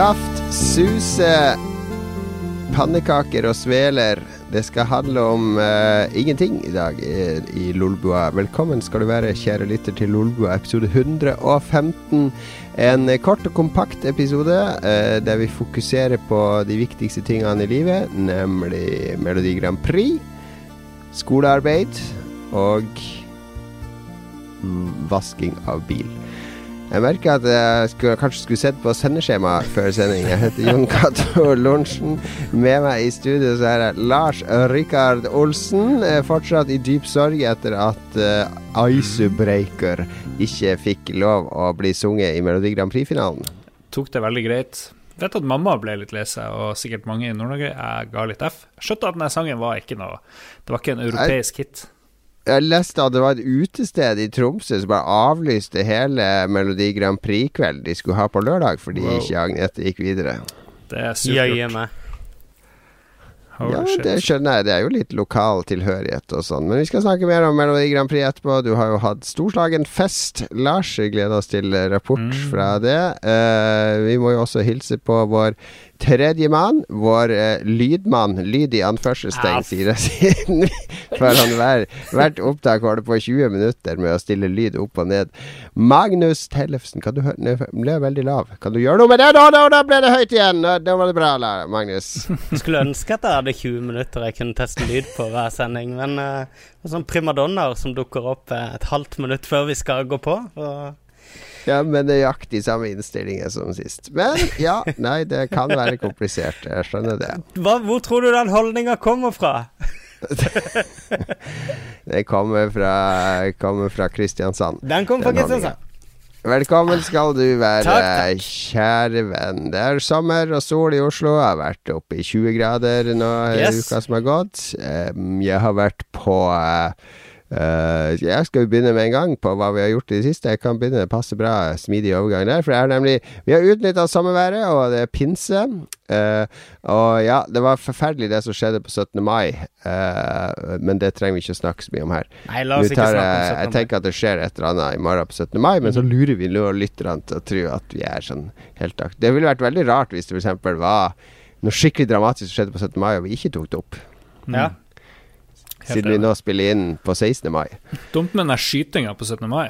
Saft, suse, pannekaker og sveler. Det skal handle om uh, ingenting i dag i, i Lolbua. Velkommen skal du være, kjære lytter, til Lolbua episode 115. En kort og kompakt episode uh, der vi fokuserer på de viktigste tingene i livet, nemlig Melodi Grand Prix, skolearbeid og mm, vasking av bil. Jeg merker at jeg skulle, kanskje skulle sett på sendeskjemaet før sending. Jeg heter Jon Cato Lorentzen. Med meg i studio så er det Lars Rikard Olsen. Fortsatt i dyp sorg etter at uh, Icebreaker ikke fikk lov å bli sunget i Melodi Grand Prix-finalen. Tok det veldig greit. Vet at mamma ble litt lei seg, og sikkert mange i Nord-Norge. Jeg ga litt F. Skjønte at denne sangen var ikke noe Det var ikke en europeisk hit jeg leste at det var et utested i Tromsø som bare avlyste hele Melodi Grand Prix-kveld de skulle ha på lørdag, fordi wow. ikke Agnete gikk videre. Det er supert. Ja, det skjønner jeg. Det er jo litt lokal tilhørighet og sånn. Men vi skal snakke mer om Melodi Grand Prix etterpå. Du har jo hatt storslagen fest. Lars, Vi gleder oss til rapport mm. fra det. Uh, vi må jo også hilse på vår Tredjemann, vår eh, lydmann, lyd i anførselstegn, sier jeg siden For han hver, hvert opptak holder på 20 minutter med å stille lyd opp og ned. Magnus Tellefsen, kan du høre Nå ble jeg veldig lav. Kan du gjøre noe med det? Da, da, da ble det høyt igjen! Da var det bra, Magnus. Jeg skulle ønske at jeg hadde 20 minutter jeg kunne teste lyd på hver sending, men uh, sånn primadonnaer som dukker opp uh, et halvt minutt før vi skal gå på. Og ja, med nøyaktig samme innstillinger som sist. Men ja, nei, det kan være komplisert. Jeg skjønner det. Hva, hvor tror du den holdninga kommer fra? den kommer fra, kommer fra Kristiansand. Den kommer fra Kristiansand. Velkommen skal du være, takk, takk. kjære venn. Det er sommer og sol i Oslo. Jeg har vært oppe i 20 grader nå yes. uka som har gått. Jeg har vært på uh, Uh, jeg skal begynne med en gang på hva vi har gjort i det siste. Jeg kan begynne, passe bra, smidig overgang der. For det er nemlig Vi har utnytta sommerværet, og det er pinse. Uh, og ja, det var forferdelig det som skjedde på 17. mai, uh, men det trenger vi ikke snakke så mye om her. Nei, la oss ikke snakke om 17. mai. Jeg tenker at det skjer et eller annet i morgen på 17. mai, men så mhm. lurer vi nå lytterne til å tro at vi er sånn helt akt. Det ville vært veldig rart hvis det f.eks. var noe skikkelig dramatisk som skjedde på 17. mai, og vi ikke tok det opp. Ja. Siden vi nå spiller inn på 16. mai. Dumt med den skytinga på 17. mai.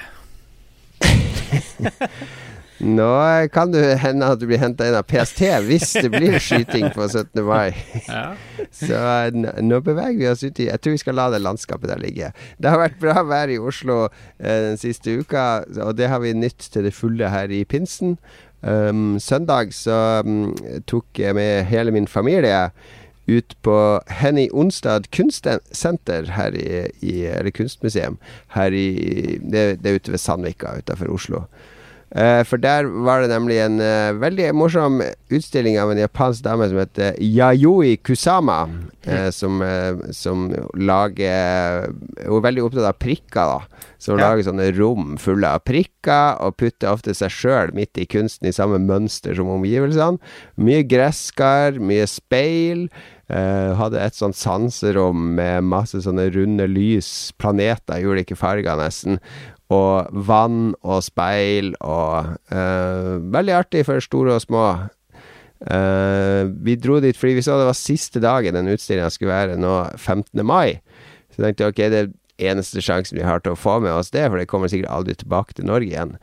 Nå kan det hende at du blir henta inn av PST hvis det blir skyting på 17. mai. Så nå beveger vi oss ut i Jeg tror vi skal la det landskapet der ligge. Det har vært bra vær i Oslo eh, den siste uka, og det har vi nytt til det fulle her i pinsen. Um, søndag så um, tok jeg med hele min familie ut på Henny Onsdag kunstsenter her i, i, Eller kunstmuseum her i Det, det er ute ved Sandvika utenfor Oslo. Uh, for der var det nemlig en uh, veldig morsom utstilling av en japansk dame som heter Yayoi Kusama. Uh, som, som, lager Hun er veldig opptatt av prikker, da. Så hun ja. lager sånne rom fulle av prikker, og putter ofte seg sjøl midt i kunsten i samme mønster som omgivelsene. Mye gresskar, mye speil. Uh, hadde et sånt sanserom med masse sånne runde lys, planeter i ulike farger, nesten. Og vann og speil og uh, Veldig artig for store og små. Uh, vi dro dit fordi vi så det var siste dagen den utstillinga skulle være nå 15. mai. Så jeg tenkte ok, det er eneste sjansen vi har til å få med oss det, for det kommer sikkert aldri tilbake til Norge igjen.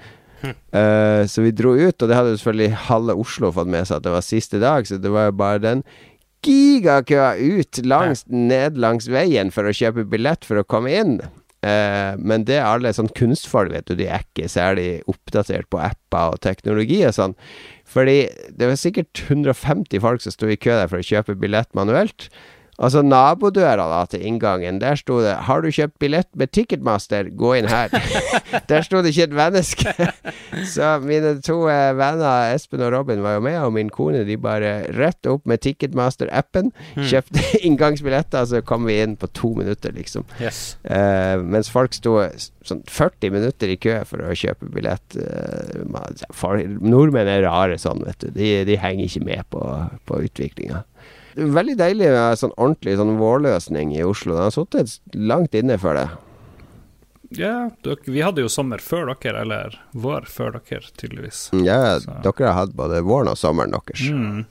Uh, så vi dro ut, og det hadde selvfølgelig halve Oslo fått med seg at det var siste dag, så det var jo bare den gigakøer ut langs, ned langs veien for å kjøpe billett for å komme inn. Uh, men det er alle sånn kunstfolk, vet du, de er ikke særlig oppdatert på apper og teknologi og sånn. Fordi det var sikkert 150 folk som sto i kø der for å kjøpe billett manuelt. Altså nabodøra da til inngangen, der sto det 'Har du kjøpt billett med Ticketmaster, gå inn her'. der sto det ikke et menneske. så mine to eh, venner, Espen og Robin, var jo med, og min kone, de bare rett opp med Ticketmaster-appen. Kjøpte Kjøpte inngangsbilletter, så kom vi inn på to minutter, liksom. Yes. Uh, mens folk sto sånn 40 minutter i kø for å kjøpe billett. Uh, nordmenn er rare sånn, vet du. De, de henger ikke med på, på utviklinga veldig deilig med sånn ordentlig sånn vårløsning i Oslo. Den har sittet langt inne for det. Ja, dere, vi hadde jo sommer før dere, eller vår før dere, tydeligvis. Ja, Så. dere har hatt både våren og sommeren deres. Mm.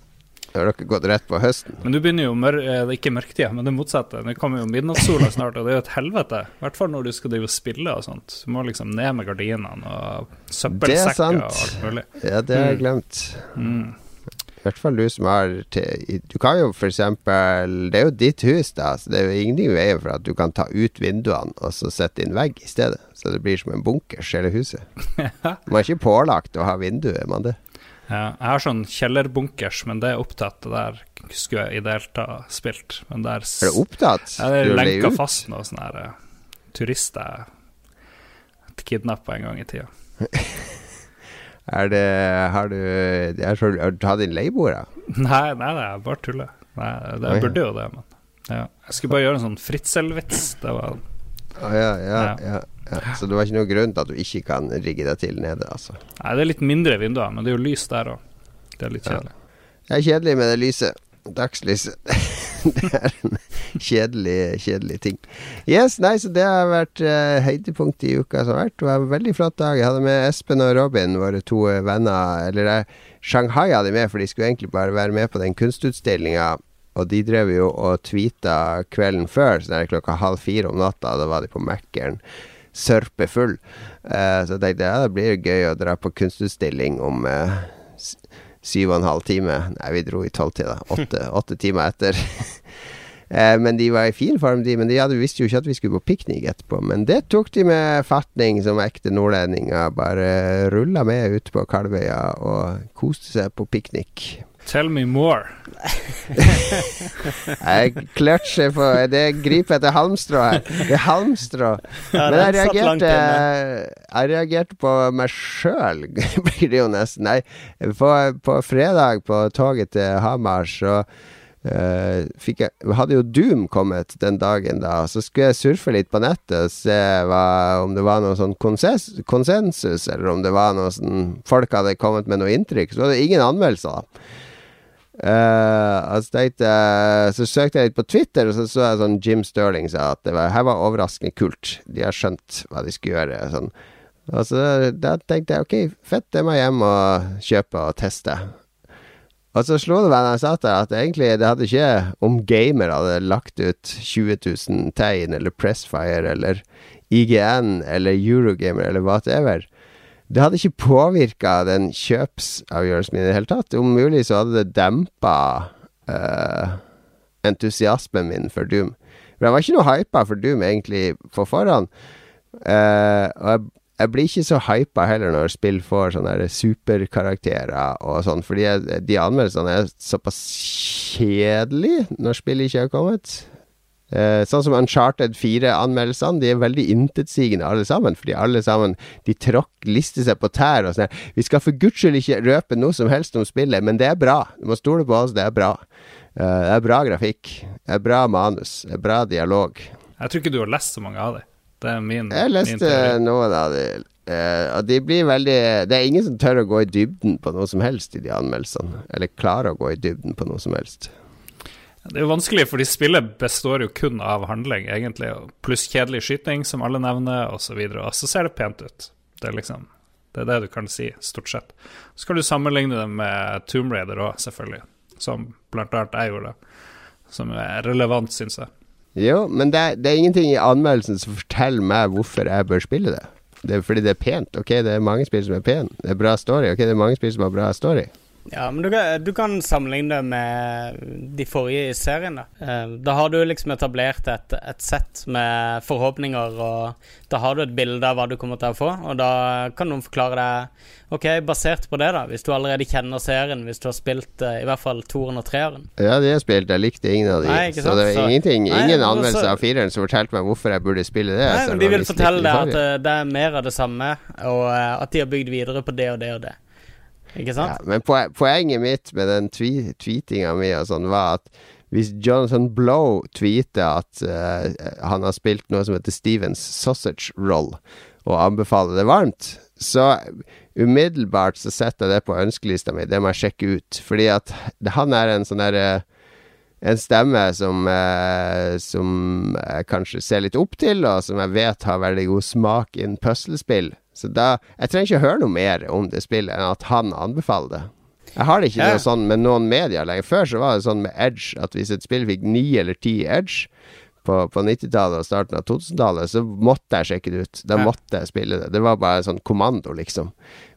Har dere gått rett på høsten. Men nå begynner jo mør eh, ikke mørketida, men det motsatte. Nå kommer jo midnattssola snart, og det er jo et helvete. I hvert fall når du skal drive og spille og sånt. Du må liksom ned med gardinene og er søppelsekker og alt mulig. Ja, det har jeg Mm. glemt. Mm. I hvert fall du som har Du kan jo eksempel Det er jo ditt hus, da, så det er jo ingenting i veien for at du kan ta ut vinduene og så sette inn vegg i stedet. Så det blir som en bunkers, hele huset. Man er ikke pålagt å ha vindu, er man det? Ja, jeg har sånn kjellerbunkers, men det er opptatt. Det der skulle jeg ideelt ha spilt. Men der Er det opptatt? Ja, det er lenka fast noen sånne her, uh, turister kidnappa en gang i tida. Er det Har du Har du tatt inn leieboere? Nei, nei, det er bare tulle. Nei, det, jeg burde jo det, men ja. Jeg skulle bare gjøre en sånn fritzel-vits. Det var Å ja, ja, ja, ja. Så det var ikke noen grunn til at du ikke kan rigge deg til nede, altså? Nei, det er litt mindre vinduer, men det er jo lys der òg. Det er litt kjedelig. Det er kjedelig med det lyset. Dagslyset. det er en kjedelig, kjedelig ting. Yes, nei, så det har vært uh, høydepunktet i uka som har vært. Det var en veldig flott dag. Jeg hadde med Espen og Robin, våre to eh, venner. Eller jeg, Shanghai hadde med, for de skulle egentlig bare være med på den kunstutstillinga. Og de drev jo og tweeta kvelden før, så det er klokka halv fire om natta. Da var de på Mækkern sørpefull. Uh, så jeg tenkte ja, det blir gøy å dra på kunstutstilling om eh, s- syv og en halv time. Nei, vi dro i tolvtida. Åtte, åtte timer etter. Eh, men de var i fin form, de. Men de hadde, visste jo ikke at vi skulle på piknik etterpå. Men det tok de med fatning som ekte nordlendinger. Bare rulla med ut på Kalvøya og koste seg på piknik. Tell me more. Jeg kløtsjer på Det griper etter halmstrå her. Det er halmstrå. Ja, Men jeg reagerte, jeg reagerte på meg sjøl, blir det jo nesten. Nei, på, på fredag på toget til Hamar så Uh, fikk jeg, hadde jo Doom kommet den dagen da. Så skulle jeg surfe litt på nettet og se hva, om det var noe sånn konsens, konsensus, eller om det var noe sånn Folk hadde kommet med noe inntrykk. Så var det ingen anmeldelser. da Og så, tenkte, så søkte jeg litt på Twitter, og så så jeg sånn Jim Sterling sa at det var, her var overraskende kult. De har skjønt hva de skulle gjøre. Sånn. Og så da tenkte jeg ok, fett, det må jeg hjem og kjøpe og teste. Og så slo det meg da jeg satt der, at egentlig det hadde ikke Om gamer hadde lagt ut 20 000 tegn, eller Pressfire, eller IGN, eller Eurogamer, eller whatever. Det hadde ikke påvirka den kjøpsavgjørelsen min i det hele tatt. Om mulig så hadde det dempa uh, entusiasmen min for Doom. For jeg var ikke noe hypa for Doom egentlig på forhånd. Uh, og jeg, jeg blir ikke så hypa heller når spill får sånne superkarakterer og sånn, fordi jeg, de anmeldelsene er såpass kjedelige når spillet ikke har kommet. Eh, sånn som Uncharted 4-anmeldelsene. De er veldig intetsigende alle sammen. Fordi alle sammen De tråkk, lister seg på tær og sånn. Vi skal for guds skyld ikke røpe noe som helst om spillet, men det er bra. Du må stole på oss, det er bra. Eh, det er bra grafikk. Det er bra manus. Det er bra dialog. Jeg tror ikke du har lest så mange av dem. Det er min, Jeg leste min noen av dem. eh, og de blir veldig Det er ingen som tør å gå i dybden på noe som helst i de anmeldelsene. Eller klarer å gå i dybden på noe som helst. Det er jo vanskelig, fordi spillet består jo kun av handling, egentlig, pluss kjedelig skyting, som alle nevner, osv. Og, så og så ser det pent ut. Det er liksom Det er det du kan si, stort sett. Så kan du sammenligne det med Tomb Raider òg, selvfølgelig, som blant annet jeg gjorde, som er relevant, syns jeg. Jo, men det er, det er ingenting i anmeldelsen som forteller meg hvorfor jeg bør spille det. Det er fordi det er pent. Ok, det er mange spill som er pene. Det er bra story. Ok, det er mange spill som har bra story. Ja, men du kan, du kan sammenligne det med de forrige i serien. Da Eh, Da har du liksom etablert et, et sett med forhåpninger, og da har du et bilde av hva du kommer til å få, og da kan noen forklare deg Ok, basert på det, da, hvis du allerede kjenner serien, hvis du har spilt eh, i hvert fall toeren og treeren Ja, det har spilt. Jeg likte ingen av de. Nei, så det er ingenting, Nei, ingen anmeldelse så... av fireren som fortalte meg hvorfor jeg burde spille det. Nei, men De vil fortelle deg at eh, det er mer av det samme, og at de har bygd videre på det og det og det. Ikke Ja, men poenget mitt med den twe tweetinga mi og sånn, var at hvis Jonathan Blow tweeter at uh, han har spilt noe som heter Stevens Sausage Roll, og anbefaler det varmt, så umiddelbart så setter jeg det på ønskelista mi. Det må jeg sjekke ut. Fordi at han er en sånn derre en stemme som, eh, som jeg kanskje ser litt opp til, og som jeg vet har veldig god smak innen puslespill. Så da Jeg trenger ikke høre noe mer om det spillet enn at han anbefaler det. Jeg har det ikke noe sånn med noen medier lenger. Før så var det sånn med Edge at hvis et spill fikk ni eller ti Edge på, på 90-tallet og starten av 2000-tallet, så måtte jeg sjekke det ut. Da måtte jeg spille det. Det var bare sånn kommando, liksom.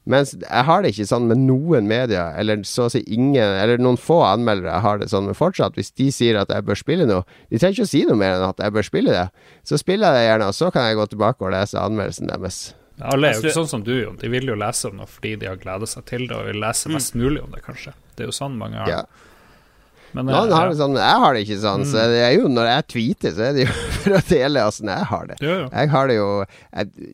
Mens jeg har det ikke sånn med noen medier, eller så å si ingen, eller noen få anmeldere jeg har det sånn med fortsatt. Hvis de sier at jeg bør spille noe, de trenger ikke å si noe mer enn at jeg bør spille det. Så spiller jeg det gjerne, og så kan jeg gå tilbake og lese anmeldelsen deres. Alle er jo Altså, ikke sånn som du, Jon. De vil jo lese om noe fordi de har gleda seg til det, og vil lese mest mulig om det, kanskje. Det er jo sånn mange har Ja. Men, Noen eh, har ja. det sånn, jeg har det ikke sånn. Så det er jo når jeg tweeter, så er det jo for å dele åssen jeg har det. Jo, jo. Jeg har det jo jeg,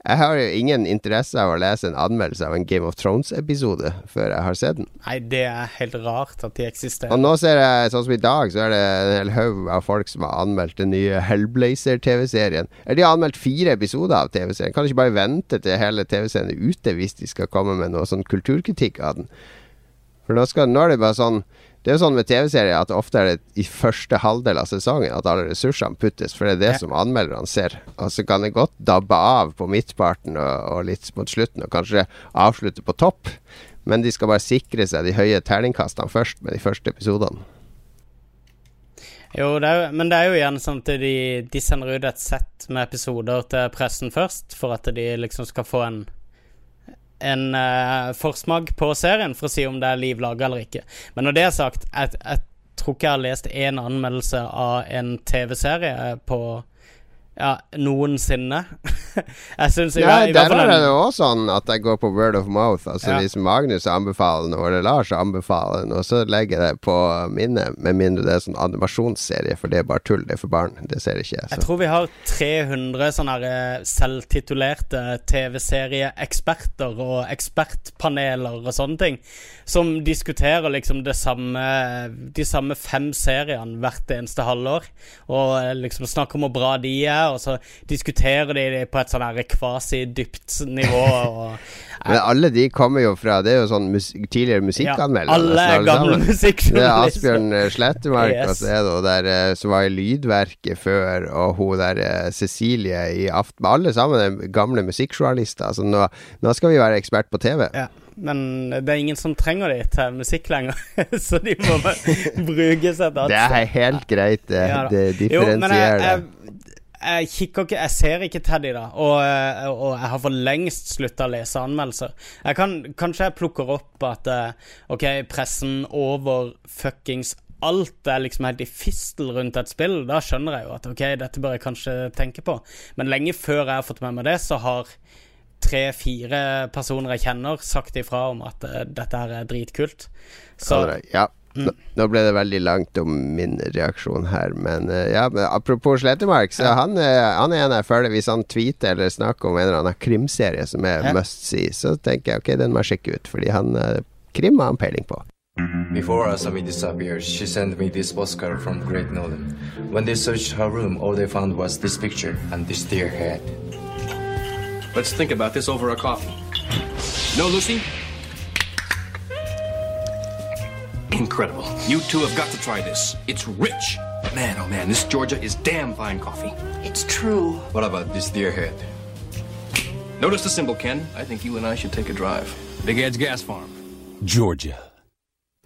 jeg har jo ingen interesse av å lese en anmeldelse av en Game of Thrones-episode før jeg har sett den. Nei, det er helt rart at de eksisterer. Og nå ser jeg, sånn som i dag, så er det en hel haug av folk som har anmeldt den nye Hellblazer-TV-serien. Eller de har anmeldt fire episoder av TV-serien. Kan de ikke bare vente til hele TV-serien er ute hvis de skal komme med noe sånn kulturkritikk av den? For nå, skal, nå er det bare sånn Det er jo sånn med TV-serier at ofte er det i første halvdel av sesongen at alle ressursene puttes, for det er det Ja. som anmelderne ser. Og så kan det godt dabbe av på midtparten og, og litt mot slutten, og kanskje avslutte på topp. Men de skal bare sikre seg de høye terningkastene først med de første episodene. Jo, det jo- men det er jo gjerne sånn at de, de sender ut et sett med episoder til pressen først, for at de liksom skal få en en uh, forsmak på serien for å si om det er liv laga eller ikke. Men når det er sagt, jeg, jeg tror ikke jeg har lest én anmeldelse av en TV-serie på ja, noensinne. jeg syns Ja, i hvert der er det òg sånn at jeg går på word of mouth. Altså Ja. Hvis Magnus anbefaler noe, eller Lars anbefaler noe, så legger jeg det på minnet. Med mindre det er sånn animasjonsserie, for det er bare tull. Det er for barn. Det ser ikke jeg. Jeg tror vi har 300 sånne eh, selvtitulerte TV-serieeksperter og ekspertpaneler og sånne ting, som diskuterer liksom det samme de samme fem seriene hvert eneste halvår. Og eh, liksom snakker om hvor bra de er, og så diskuterer de det på et sånn kvasi-dypt nivå. Og, Men alle de kommer jo fra Det er jo sånn mus tidligere musikkanmeldere. alle nesten er gamle musikkjournalister er. Asbjørn eh, Slettemark, Yes. og så er det hun der eh, som var i Lydverket før, og hun der eh, Cecilie i Aften Alle sammen er gamle musikkjournalister. Så nå, nå skal vi være ekspert på TV. Ja, men det er ingen som trenger de til musikk lenger, så de må bruke seg til Det er helt greit. Det, Ja det differensierer det. Jeg, ikke Jeg ser ikke Teddy, da. Og, eh, og jeg har for lengst slutta å lese anmeldelser. Jeg kan, kanskje jeg plukker opp at eh, OK, pressen over fuckings Alt er liksom helt i fistel rundt et spill. Da skjønner jeg jo at OK, dette bør jeg kanskje tenke på. Men lenge før jeg har fått med meg det, så har tre-fire personer jeg kjenner, sagt ifra om at eh, dette her er dritkult. Så. Ja. Nå, nå ble det veldig langt om min reaksjon her, men eh, ja, men apropos Slettemark, så han, eh, han er en jeg følger Hvis han tweeter eller snakker om en eller annen krimserie som er Ja. must see, så tenker jeg ok, den må jeg sjekke ut, fordi han eh, krim har han peiling på. Before Asami disappeared, she sent me this postcard from Great Northern. When they searched her room, all they found was this picture and this deer head. Let's think about this over a coffee. No, Lucy? Incredible. You two have got to try this. It's rich. Man, oh man, this Georgia is damn fine coffee. It's true. What about this deer head? Notice the symbol, Ken. I think you and I should take a drive. Big Ed's Gas Farm. Georgia.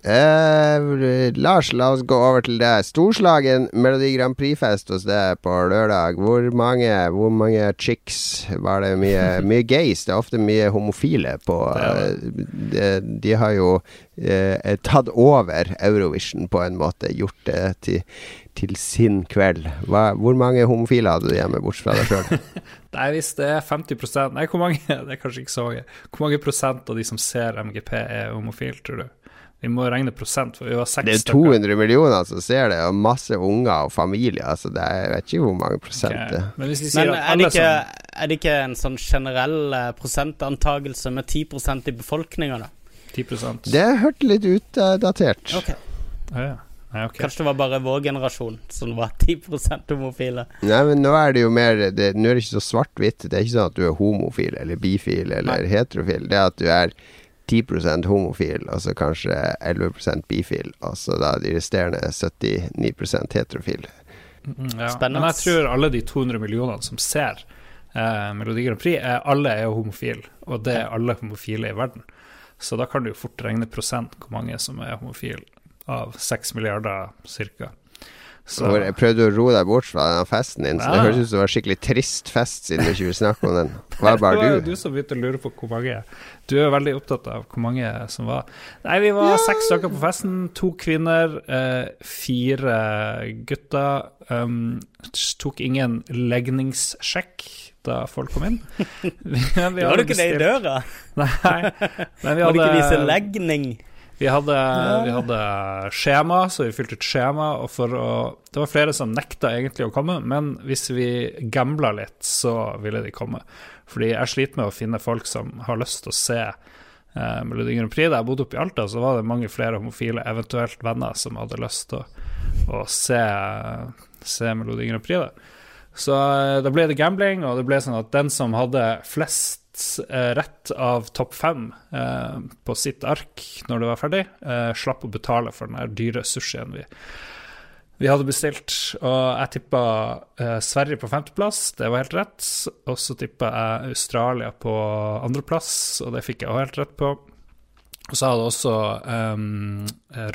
Eh, Lars, la oss gå over til deg. Storslagen Melodi Grand Prix-fest hos deg på lørdag. Hvor mange, hvor mange chicks var det? Mye, mye gays? Det er ofte mye homofile på eh, de, de har jo eh, tatt over Eurovision på en måte. Gjort det til, til sin kveld. Hva, hvor mange homofile hadde du hjemme, bortsett fra deg sjøl? Nei, hvis det er 50% Nei, hvor mange Det er kanskje ikke så mange. Hvor mange prosent av de som ser MGP, er homofile, tror du? Vi må regne prosent, for vi var seks stykker. Det er stykker. 200 millioner som ser det, og masse unger og familier. Altså det er, jeg vet ikke hvor mange prosent Ok, det er. Men sier Men at er det, ikke, er det ikke en sånn generell prosentantakelse prosentantagelse med 10% i befolkninga, da? 10% Det hørtes litt utdatert. Ok, Ah, ja. Nei, okay. Kanskje det var bare vår generasjon som var 10% homofile. Nei, men nå er det jo mer det, Nå er det ikke så svart-hvitt. Det er ikke sånn at du er homofil eller bifil eller heterofil. Det er at du er 10 homofil, altså kanskje 11% bifil. Altså da de resterende 79% heterofil. Mm, ja. Men jeg tror alle de 200 millionene som ser eh, Melodi Grand Prix, er, alle er homofile. Og det er alle homofile i verden. Så da kan du jo fort regne prosent hvor mange som er homofile av 6 milliarder ca. Så. Hvor jeg prøvde å roe deg bort fra den festen din. Så ja. Det høres ut som det var skikkelig trist fest, siden du ikke vil snakke om den. Hva er bare du? Det var du som begynte å lure på hvor mange. Du er veldig opptatt av hvor mange som var Nei, vi var ja. seks stykker på festen. To kvinner, eh, fire gutter. Um, tok ingen legningssjekk da folk kom inn. Vi, vi hadde, hadde ikke det i døra? Nei. Men vi hadde, Må du ikke vise legning? Vi hadde, vi hadde, skjema, så vi fylte ut skjema. Og for å, det var flere som nekta egentlig å komme, men hvis vi gambla litt, så ville de komme. Fordi jeg sliter med å finne folk som har lyst til å se eh, Melodi Grand Prix. Da jeg bodde oppe i Alta, så var det mange flere homofile, eventuelt venner, som hadde lyst til å, å se, se Melodi Grand Prix. Da. Så eh, da ble det gambling, og det ble sånn at den som hadde flest Eh, rett av topp fem eh, på sitt ark når det var ferdig, slapp å betale for den dyre sushien vi, vi hadde bestilt. Og jeg tippa Sverige på femteplass, det var helt rett. Og så tippa jeg Australia på andreplass, og det fikk jeg også helt rett på. Og så hadde også um,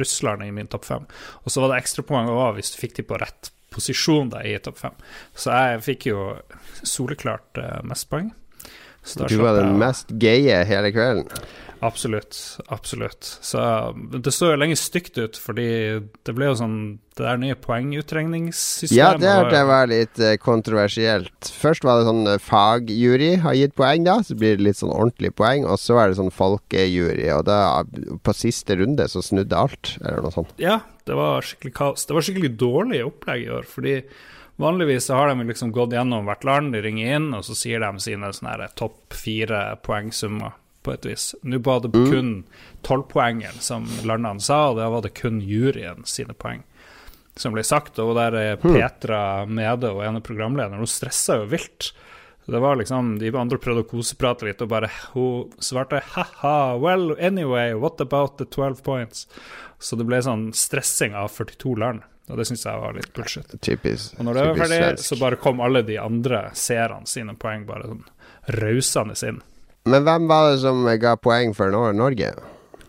Russland i min topp fem. Og så var det ekstrapoeng òg hvis du fikk de på rett posisjon da, i topp fem. Så jeg fikk jo soleklart uh, mest poeng. Du var den mest gaye hele kvelden? Absolutt. Absolutt. Så det så jo lenge stygt ut, fordi det ble jo sånn Det der nye poengutregningssystemet Ja, det, det var litt uh, kontroversielt. Først var det sånn uh, fagjury har gitt poeng, da. Så blir det litt sånn ordentlig poeng. Og så er det sånn folkejury, og da på siste runde så snudde alt, eller noe sånt. Ja, det var skikkelig kaos. Det var skikkelig dårlig opplegg i år, fordi Vanligvis så har de liksom gått gjennom hvert land, de ringer inn, og så sier de sine topp fire poengsummer, på et vis. Nå var det mm. kun tolvpoengeren som landene sa, og da var det kun juryen sine poeng som ble sagt. Og der er hmm. Petra Mede og ene programlederen, hun stressa jo vilt. Det var liksom, De andre prøvde å koseprate litt, og bare hun svarte ha-ha, well, anyway, what about the 12 points? Så det ble sånn stressing av 42 land. Og det syns jeg var litt bullshit. Typisk. Og når det var ferdig, svensk. så bare kom alle de andre seerne sine poeng bare sånn rausende inn. Men hvem var det som ga poeng for Norge?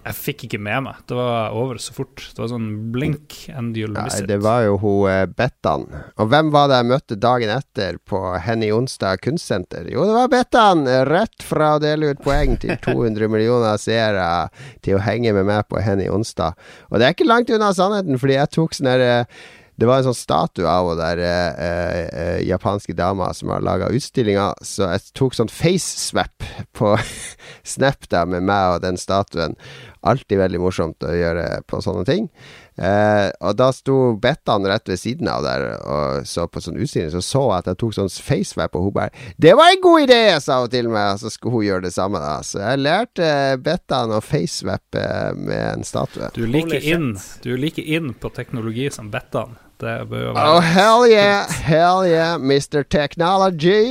Jeg fikk ikke med meg. Det var over så fort. Det var sånn blink and you'll miss it. Det var jo hun uh, Bettan. Og hvem var det jeg møtte dagen etter på Henny Onsdag kunstsenter? Jo, det var Bettan! Rett fra å dele ut poeng til 200 millioner seere til å henge med meg på Henny Onsdag. Og det er ikke langt unna sannheten, fordi jeg tok sånn herre uh, det var en sånn statue av henne der eh, eh, japanske dama som har laga utstillinga, så jeg tok sånn face-swap på Snap da med meg og den statuen. Alltid veldig morsomt å gjøre på sånne ting. Eh, og da sto Bettan rett ved siden av der og så på sånn utstilling, så så jeg at jeg tok sånn facewap, og hun bare 'Det var en god idé!' sa hun til meg, og så skulle hun gjøre det samme, da. Så jeg lærte Bettan å facewappe med en statue. Du er like inn, du er like inn på teknologi som Bettan. Det bør jo være Oh, hell yeah! Hell yeah, Mr. Technology!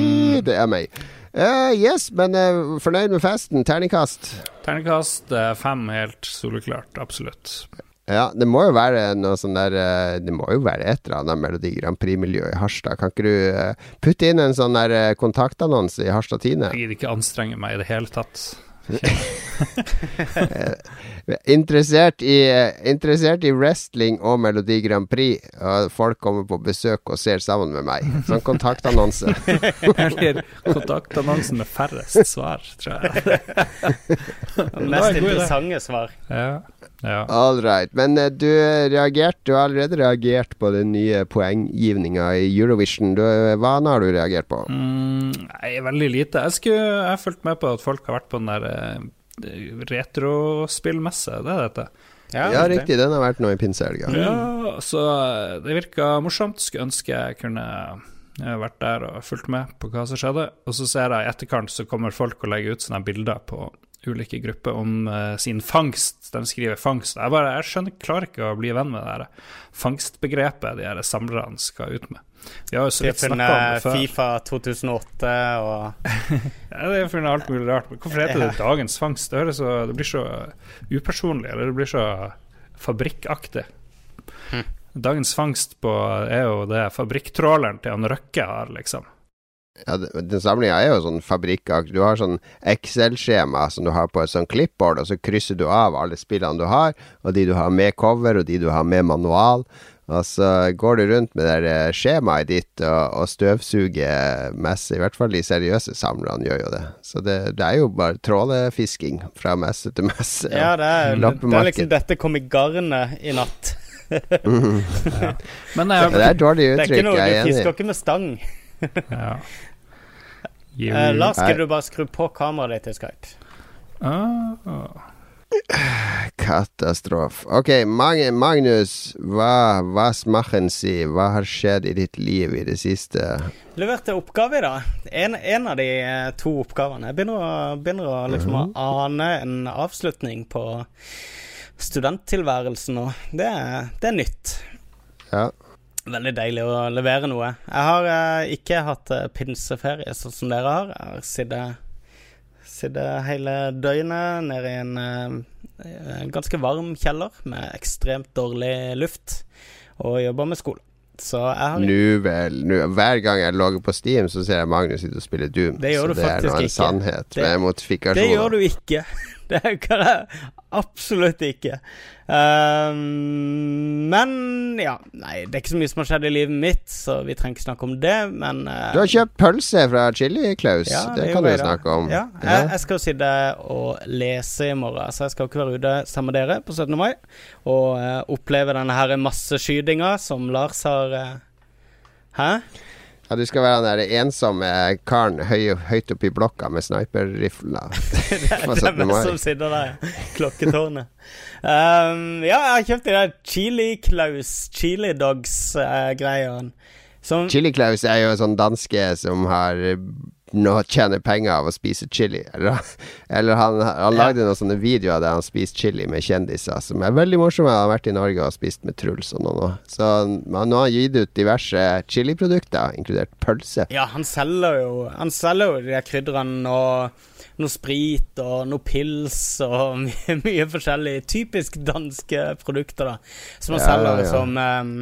Mm. Det er meg. Uh, yes, men uh, fornøyd med festen? Terningkast? Terningkast uh, fem, helt soleklart. Absolutt. Ja, det må jo være noe sånn der Det må jo være et eller annet Melodi Grand Prix-miljø i Harstad. Kan ikke du putte inn en sånn der kontaktannonse i Harstad Tine? Jeg gidder ikke anstrenge meg i det hele tatt. Interessert, i, interessert i wrestling og Melodi Grand Prix. Og folk kommer på besøk og ser sammen med meg. Sånn kontaktannonse. Eller kontaktannonsen med færrest svar, tror jeg. Mest interessante svar. Ja. Ja. All right. Men uh, du, reagert, du har allerede reagert på den nye poenggivninga i Eurovision. Du, hva har du reagert på? Mm, nei, veldig lite. Jeg, skulle, jeg har fulgt med på at folk har vært på den der uh, retrospillmesse, det er dette. Ja, ja riktig. Den har vært nå i pinsehelga. Ja, så eh, det virka morsomt. Skulle ønske jeg kunne vært der og fulgt med på hva som skjedde. Og så ser jeg i etterkant så kommer folk og legger ut sånne bilder på ulike grupper om uh, sin fangst. De skriver fangst. Jeg bare, jeg skjønner, klarer ikke å bli venn med det der fangstbegrepet de her samlerne skal ut med. Vi har jo så vidt snakka om det før. Fifa 2008 og Ja, det er funnet alt mulig rart. Men hvorfor heter det Dagens fangst? Det, høres så, det blir så upersonlig, eller det blir så fabrikkaktig. Hm. Dagens fangst på, er jo det fabrikktråleren til han Røkke har, liksom. Ja, den, samlinga er jo sånn fabrikkakt. Du har sånn Excel-skjema som du har på et sånn clipboard, og så krysser du av alle spillene du har, og de du har med cover, og de du har med manual. Og så går du rundt med det eh, skjemaet ditt og, og støvsuger messe. I hvert fall de seriøse samlerne gjør jo det. Så det, det er jo bare trålefisking fra messe til messe. Ja, det er, det er liksom Dette kom i garnet i natt. Men Ja, jeg, det er et dårlig Det er ikke noe, jeg Du er fisker ikke med stang. ja. Uh, Lars, skal du bare skru på kameraet ditt til Skype? Ah, Katastrofe. Ok, Magnus, hva, hva smaken si? Hva har skjedd i ditt liv i det siste? Leverte oppgave i dag. En, en av de eh, to oppgavene. Jeg begynner å, begynner å liksom mm. ane en avslutning på studenttilværelsen nå. Det, det er nytt. Ja. Veldig deilig å levere noe. Jeg har eh, ikke hatt eh, pinseferie sånn som dere har. Jeg har sittet Sittet hele døgnet nede i en eh, ganske varm kjeller med ekstremt dårlig luft, og jobba med skole. Så jeg har Nu vel. Nu, hver gang jeg logger på Steam, så ser jeg Magnus sitte og spille Doom. Det gjør så du det er faktisk nå en ikke. sannhet Det- med modifikasjoner. Det gjør du ikke. Det øker jeg absolutt ikke. Um, men ja Nei, det er ikke så mye som har skjedd i livet mitt, så vi trenger ikke snakke om det, men uh, Du har kjøpt pølse fra Chili Klaus. Ja, det det kan du jo snakke om. Ja, jeg, jeg skal jo sitte og lese i morgen, så jeg skal ikke være ute sammen med dere på 17. mai og uh, oppleve denne her masseskytinga som Lars har uh, Hæ? Ja, du skal være den der ensomme karen høy, høyt oppe i blokka med sniperrifla. Det er 17. hvem som sitter der, klokketårnet. Um, ja, jeg har kjøpt de der Chili Claus Chili Dogs-greiene. Uh, Chili Klaus er jo en sånn danske som har eh, nå tjener penger av å spise chili. Eller, eller han, han lagde noen sånne videoer der han spiste chili med kjendiser, som er veldig morsomme. Han har vært i Norge og spist med Truls og noe. nå. Så han, nå har han gitt ut diverse chiliprodukter, inkludert pølse. Ja, han selger jo Han selger jo de der krydderne og noe sprit og noe pils og mye, mye forskjellig. Typisk danske produkter, da. Som han Ja, selger ja. som um,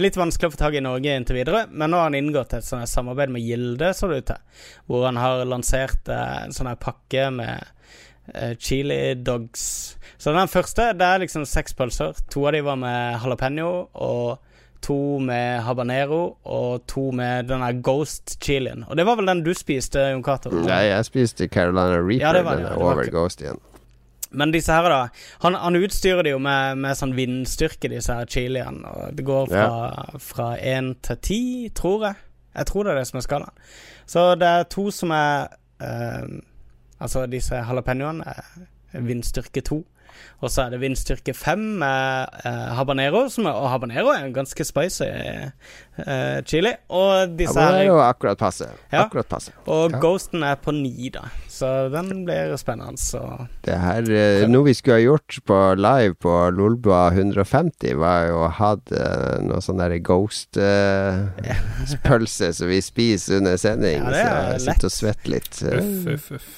Litt vanskelig å få tak i i Norge inntil videre, men nå har han inngått et sånt samarbeid med Gilde, så det ut til. Hvor han har lansert uh, en sånn her pakke med uh, chili dogs. Så den første, det er liksom seks pølser. To av de var med jalapeño, og to med habanero, og to med den der ghost chilien. Og det var vel den du spiste, Jon Cato? Nei, jeg spiste Carolina Reaper. Ja, det var det, den er over ikke- Ghost igjen. Men disse her, da Han, han utstyrer det jo med, med sånn vindstyrke, disse her chiliene. Og det går fra, én 1 til 10, tror jeg. Jeg tror det er det som er skalaen. Så det er to som er eh, Altså disse jalapeñoene er vindstyrke 2. Og så er det vindstyrke 5 med eh, habanero, som er, og habanero er en ganske spicy eh, chili. Og disse det er jo akkurat passe. Ja. Akkurat passe. Og Ja. ghosten er på 9, da. Så den blir spennende. Så Det her, eh, Noe vi skulle ha gjort på live på Lolbua 150, var jo å ha eh, noe sånn der ghost-pølse som vi spiser under sending. Ja, det er så jeg lett. sitter og svetter litt. uff, uff, uff.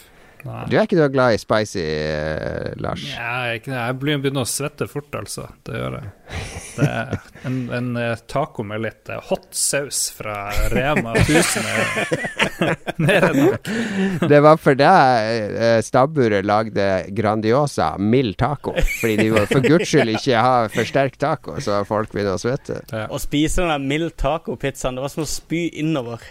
Nei. Du er ikke glad i spicy, eh, Lars? Ja, jeg, ikke jeg begynner å svette fort, altså. Det gjør jeg. Det er en, en eh, taco med litt eh, hot saus fra Rema 1000 er mer enn nok. Det var for deg stabburet lagde Grandiosa mild taco. Fordi de var for guds skyld ikke ha for sterk taco, så folk begynner å svette. Å spise den der mild taco-pizzaen, det var som å spy innover.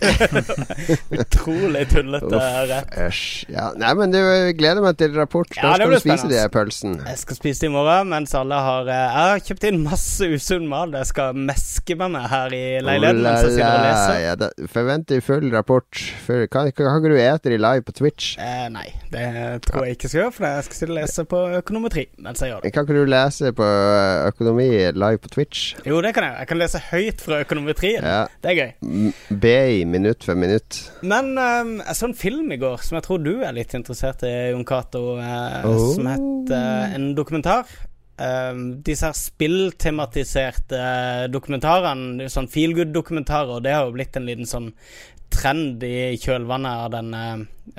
Utrolig tullete rett. Æsj. Ja, nei, men du, gleder meg til rapport. Ja, Da det skal du spise de pølsen. Jeg skal spise det i morgen, mens alle har eh, Jeg har kjøpt inn masse usunn mat jeg skal meske med meg her i leiligheten mens jeg sitter og leser. Ja, da, forventer full rapport. For, kan, kan, ikke du ete de live på Twitch? Eh, nei, det tror jeg ikke skal gjøre, for jeg skal sitte og lese på økonometri mens jeg gjør det. Kan ikke du lese på eh, økonomi live på Twitch? Jo, det kan jeg. Jeg kan lese høyt fra økonometrien. Ja. Det er gøy. BI minutt for minutt. Men um, jeg så en film i går som jeg tror du er litt interessert i, Jon Cato, uh, Oh. som het uh, En dokumentar Um, disse her spilltematiserte dokumentarene, sånn feel good-dokumentarer, det har jo blitt en liten sånn trend i kjølvannet av den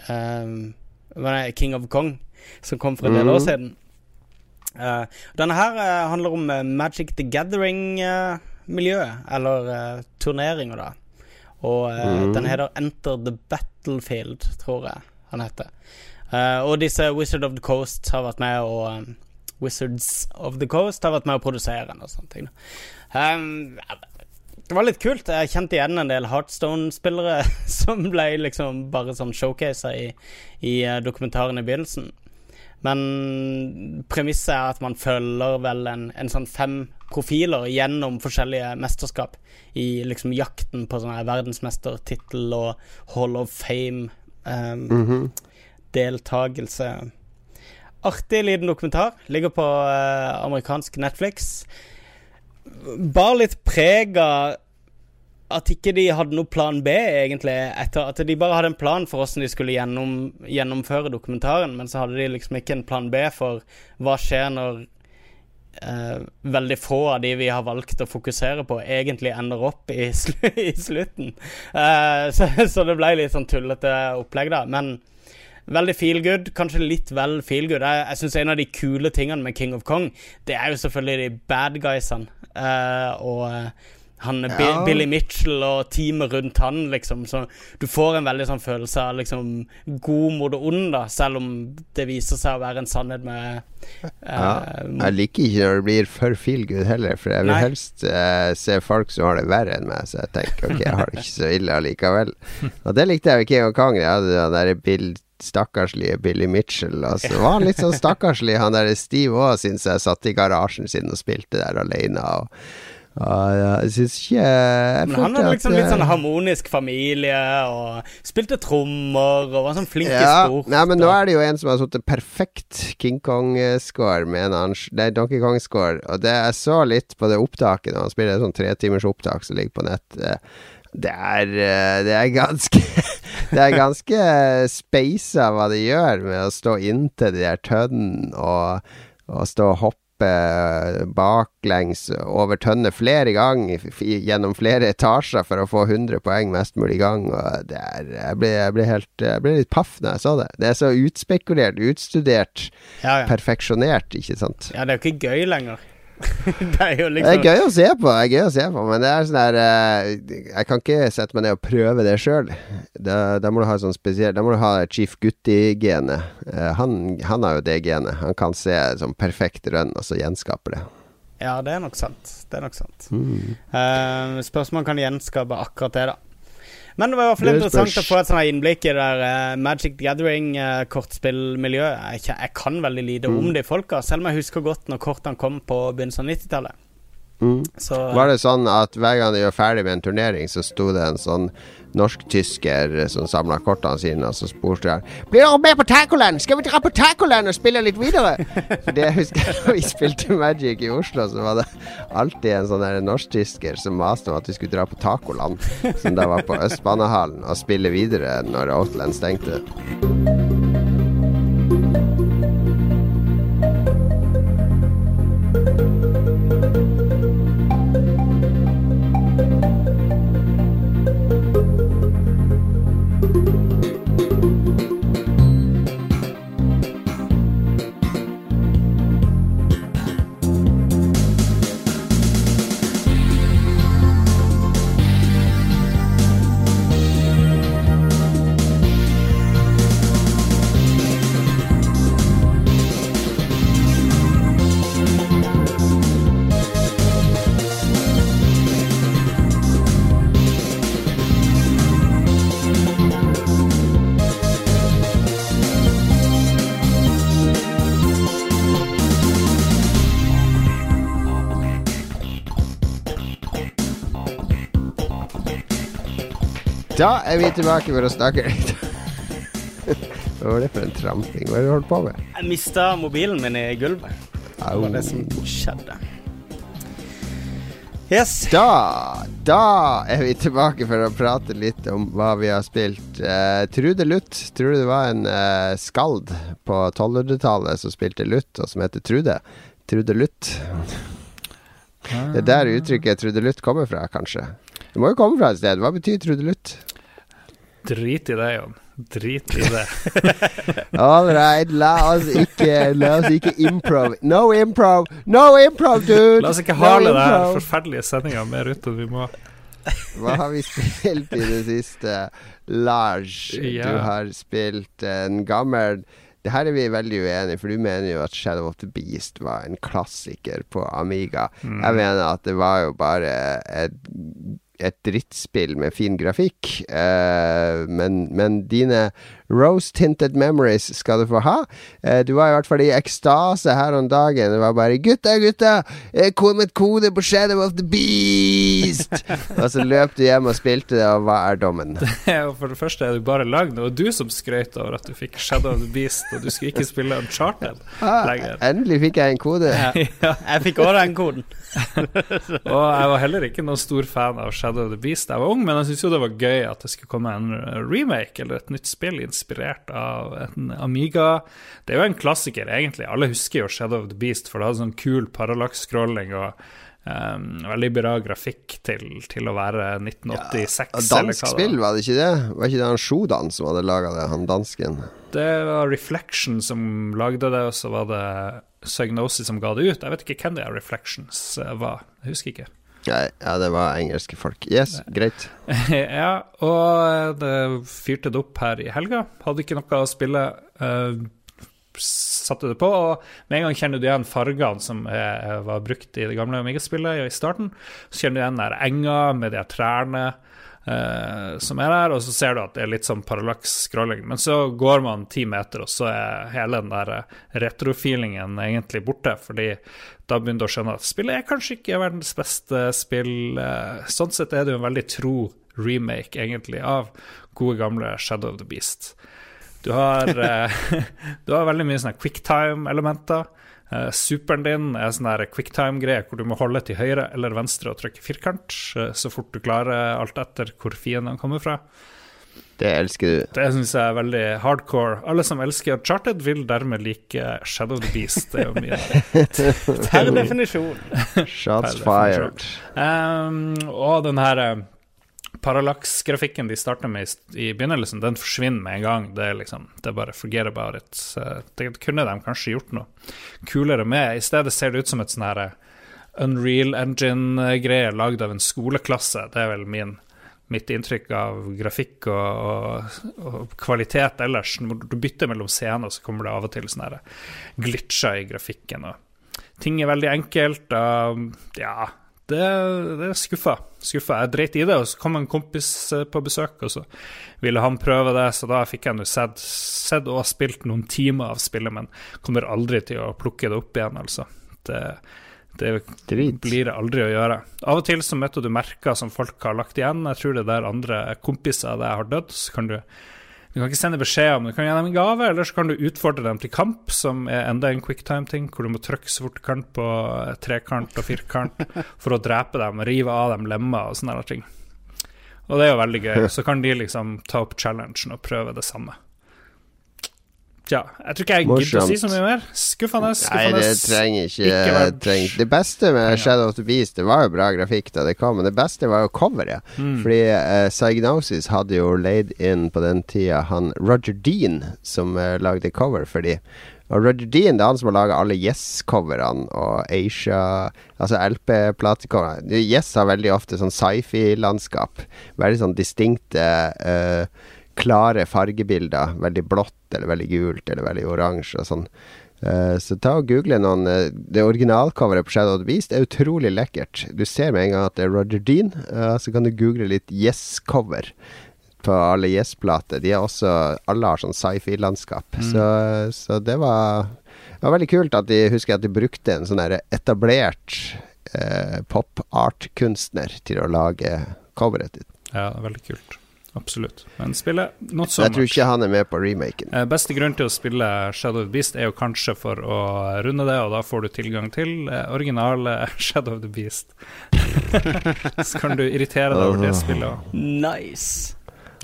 uh, King of Kong, som kom for en del år mm. siden. Uh, denne her uh, handler om Magic the Gathering-miljøet, eller turneringer, da. Og mm. den heter Enter the Battlefield, tror jeg han heter. og disse Wizard of the Coast har vært med og um, Wizards of the Coast har vært med å produsere den og sånne ting. Um, det var litt kult. Jeg kjente igjen en del Heartstone-spillere som ble liksom bare sånn showcasa i, i dokumentaren i begynnelsen. Men premisset er at man følger vel en, en sånn fem profiler gjennom forskjellige mesterskap i liksom jakten på sånn verdensmestertittel og Hall of Fame. Um, mm -hmm. Deltakelse. Artig liten dokumentar. Ligger på uh, amerikansk Netflix bar litt preg av at ikke de hadde noe plan B, egentlig. Etter at de bare hadde en plan for hvordan de skulle gjennom, gjennomføre dokumentaren, men så hadde de liksom ikke en plan B for hva skjer når eh, veldig få av de vi har valgt å fokusere på, egentlig ender opp i, sl i slutten. Eh, så, så, det ble litt sånn tullete opplegg, da. Men Veldig feel good, kanskje litt vel feel good. Jeg, jeg syns en av de kule tingene med King of Kong, det er jo selvfølgelig de bad guysene. Uh, og uh, han ja. Billy Mitchell og teamet rundt han, liksom. Så du får en veldig sånn følelse av liksom god mot det ond, da, selv om det viser seg å være en sannhet med uh, ja. Jeg liker ikke når det blir for feel good heller, for jeg vil Nei. helst uh, se folk som har det verre enn meg, så jeg tenker ok, jeg har det ikke så ille allikevel. Og det likte jeg ved King of Kong. Jeg hadde den der Bill stakkarslige Billy Mitchell. Altså, var litt sånn stakkarslig, han der Steve òg, syns jeg satt i garasjen sin og spilte der alene. Og, og jeg syns ikke jeg Men Han hadde liksom litt sånn harmonisk familie, og spilte trommer, og var sånn flink ja, i sport. Nei, men nå er det jo en som har satt perfekt King Kong-score med en annen Det er Donkey Kong-score, og det jeg så litt på det opptaket, når han spiller et sånn tretimers opptak som ligger på nett. Eh, det er, eh, det er ganske Det er ganske speisa hva de gjør med å stå inntil de der tønnene og, og stå og hoppe baklengs over tønner flere ganger gjennom flere etasjer for å få 100 poeng mest mulig gang. Og det er, jeg, ble, jeg, ble helt, jeg ble litt paff når jeg så det. Det er så utspekulert, utstudert, ja, ja. perfeksjonert, ikke sant? Ja, det er jo ikke gøy lenger. det er jo liksom Det er gøy å se på, det er gøy å se på men det er sånn der uh, Jeg kan ikke sette meg ned og prøve det sjøl. Da, da, må du ha sånn spesiell Da må du ha Chief Gutti-genet. Uh, han, han, har jo det genet. Han kan se sånn perfekt rønn, og så gjenskape det. Ja, det er nok sant. Det er nok sant. Mm. Uh, spørsmålet kan gjenskape akkurat det, da. Men det var i hvert fall interessant å få et sånt innblikk i det der uh, Magic Gathering-kortspillmiljøet. Uh, jeg, jeg, kan veldig lite mm. om de folka, selv om jeg husker godt når kortene kom på begynnelsen av 90-tallet. Mm. Så, var det sånn at hver gang de gjør ferdig med en turnering, så sto det en sånn norsk-tysker som samla kortene sine, og så spurte han Blir dere med på Tacoland? Skal vi dra på Tacoland og spille litt videre? For det jeg husker da vi spilte Magic i Oslo, så var det alltid en sånn norsk-tysker som maste om at vi skulle dra på Tacoland, som da var på Østbanehallen, og spille videre når Outland stengte. Da er vi tilbake for å snakke litt Hva var det for en tramping? Hva er det du holdt på med? Jeg mista mobilen min i gulvet. Det var det som skjedde. Yes. Da, da er vi tilbake for å prate litt om hva vi har spilt. Uh, Trude Luth. det var en uh, skald på 1200-tallet som spilte lutt, og som heter Trude. Trude Luth. Det er der uttrykket Trude Luth kommer fra, kanskje. Det må jo komme fra et sted. Hva betyr trudelutt? Drit i det, Jon. Drit i det. All right, la oss ikke La oss ikke improv. No improv! No improv, dude! La oss ikke hale no det forferdelige sendinga mer ut enn vi må. Hva har vi spilt i det siste? Lars, ja. du har spilt en gammel det her er vi veldig uenige, for du mener jo at Shadow of the Beast var en klassiker på Amiga. Mm. Jeg mener at det var jo bare et et drittspill med fin grafikk. Uh, men, men, dine rose-tinted memories skal du få ha. Uh, du var i hvert fall i ekstase her om dagen. Det var bare 'Gutta, gutta! Jeg kom med et kode på Shadow of the Beast!' og så løp du hjem og spilte det, og hva er dommen? for det første er det bare lagd. Det var du som skrøt over at du fikk Shadow of the Beast, og du skulle ikke spille Uncharted ah, lenger. Endelig fikk jeg en kode. ja. Jeg fikk òg den koden. og jeg var heller ikke noen stor fan av Shadow of the Beast da jeg var ung, men jeg syntes jo det var gøy at det skulle komme en remake eller et nytt spill inspirert av en Amiga. Det er jo en klassiker, egentlig. Alle husker jo Shadow of the Beast, for det hadde sånn kul parallax-scrolling og um, veldig bra grafikk til, til å være 1986. Ja, dansk spill, var det ikke det? Var ikke det han Sjodan som hadde laga det, han dansken? Det var Reflection som lagde det, og så var det Psygnosis som ga det ut. Jeg vet ikke hvem det er Reflections eh, var. Jeg husker ikke. Ja, ja, det var engelske folk. Yes, greit. ja, og det fyrte det opp her i helga. Hadde ikke noe å spille. Uh, satte det på, og med en gang kjenner du igjen fargene som er, var brukt i det gamle Amiga-spillet i starten. Så kjenner du igjen der enga med de trærne eh, som er der, og så ser du at det er litt sånn parallaks scrolling. Men så går man ti meter, og så er hele den der eh, retrofeelingen egentlig borte. Fordi da begynner du å skjønne at spillet er kanskje ikke verdens beste spill. Eh, sånn sett er det jo en veldig tro remake, egentlig, av gode, gamle Shadow of the Beast. Du har, du har veldig mye sånne quicktime-elementer. Uh, superen din er sånn quicktime-greie hvor du må holde til høyre eller venstre og trykke firkant uh, så fort du klarer, alt etter hvor fiendene kommer fra. Det elsker du. Det syns jeg er veldig hardcore. Alle som elsker Charted, vil dermed like Shadow the Beast. Det er jo mye Per definisjon. Shots fired. Um, og den her parallaksgrafikken de starter med i, begynnelsen, den forsvinner med en gang. Det er liksom, det er bare forget about it. Det kunne de kanskje gjort noe kulere med. I stedet ser det ut som et sånn her eh, Unreal Engine-greie lagd av en skoleklasse. Det er vel min, mitt inntrykk av grafikk og, og, og, kvalitet ellers. Når du bytter mellom scener, så kommer det av og til sånne glitcher i grafikken. Og ting er veldig enkelt. Og, ja, det, det er skuffa. skuffa. Jeg dreit i det, og så kom en kompis eh, på besøk, og så ville han prøve det, så da fikk jeg nå sett, sett, og spilt noen timer av spillet, men kommer aldri til å plukke det opp igjen, altså. Det, det blir det aldri å gjøre. Av og til så møter du merker som folk har lagt igjen. Jeg tror det er der andre kompiser av deg har dødd, så kan du du kan ikke sende beskjed om det. Du kan gi dem en gave, eller så kan du utfordre dem til kamp, som er enda en quicktime-ting, hvor du må trykke så fort du kan på trekant og firkant for å drepe dem, rive av dem lemmer og sånne ting. Og det er jo veldig gøy. Så kan de liksom ta opp challengen og prøve det samme. Ja, jeg tror ikke jeg gidder å si så mye mer. Skuffende. skuffende. Nei, det trenger ikke, ikke trenger. Det beste med Shadow of the Beast Det var jo bra grafikk da det kom, men det beste var jo coveret. Mm. Fordi uh, Psygnosis hadde jo leid inn på den tida han Roger Dean, som uh, lagde cover for de. Og Roger Dean det er han som har laga alle Yes-coverne og Asia Altså LP-platecoverne. Yes har veldig ofte sånn sci-fi-landskap. Veldig sånn distinkte uh, klare fargebilder. Veldig blått eller veldig gult eller veldig oransje og sånn. Uh, så ta og google noen uh, Det originalcoveret på Shadow of the Beast er utrolig lekkert. Du ser med en gang at det er Roger Dean. Uh, så kan du google litt Yes-cover på alle Yes-plater. De er også Alle har sånn sci-fi-landskap. Mm. Så, så, det var, det var veldig kult at de husker at de brukte en sånn etablert pop art-kunstner til å lage coveret ditt. Ja, veldig kult. Absolutt. Men spillet not so Jeg tror ikke han er med på remaken. Eh, beste grunn til å spille Shadow of the Beast er jo kanskje for å runde det, og da får du tilgang til eh, originale Shadow of the Beast. Så kan du irritere deg over det spillet òg. Nice.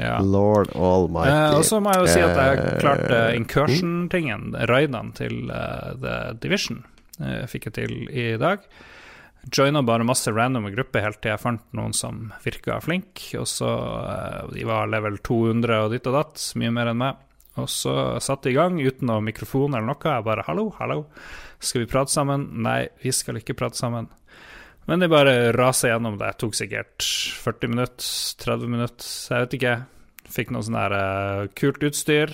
Ja. Lord almighty. Eh, og så må jeg jo si at jeg klarte incursion-tingen, raidene til uh, The Division. uh, fikk jeg til i dag. Joina bare masse randome grupper helt til jeg fant noen som virka flink. Og så uh, De var level 200 og ditt og datt, mye mer enn meg. Og så satte de i gang uten noe mikrofon eller noe. Jeg bare 'hallo, hallo, skal vi prate sammen?' Nei, vi skal ikke prate sammen. Men de bare rasa gjennom det. Jeg tok sikkert 40 minutter, 30 minutter, jeg vet ikke. Fikk noe sånn her uh, kult utstyr.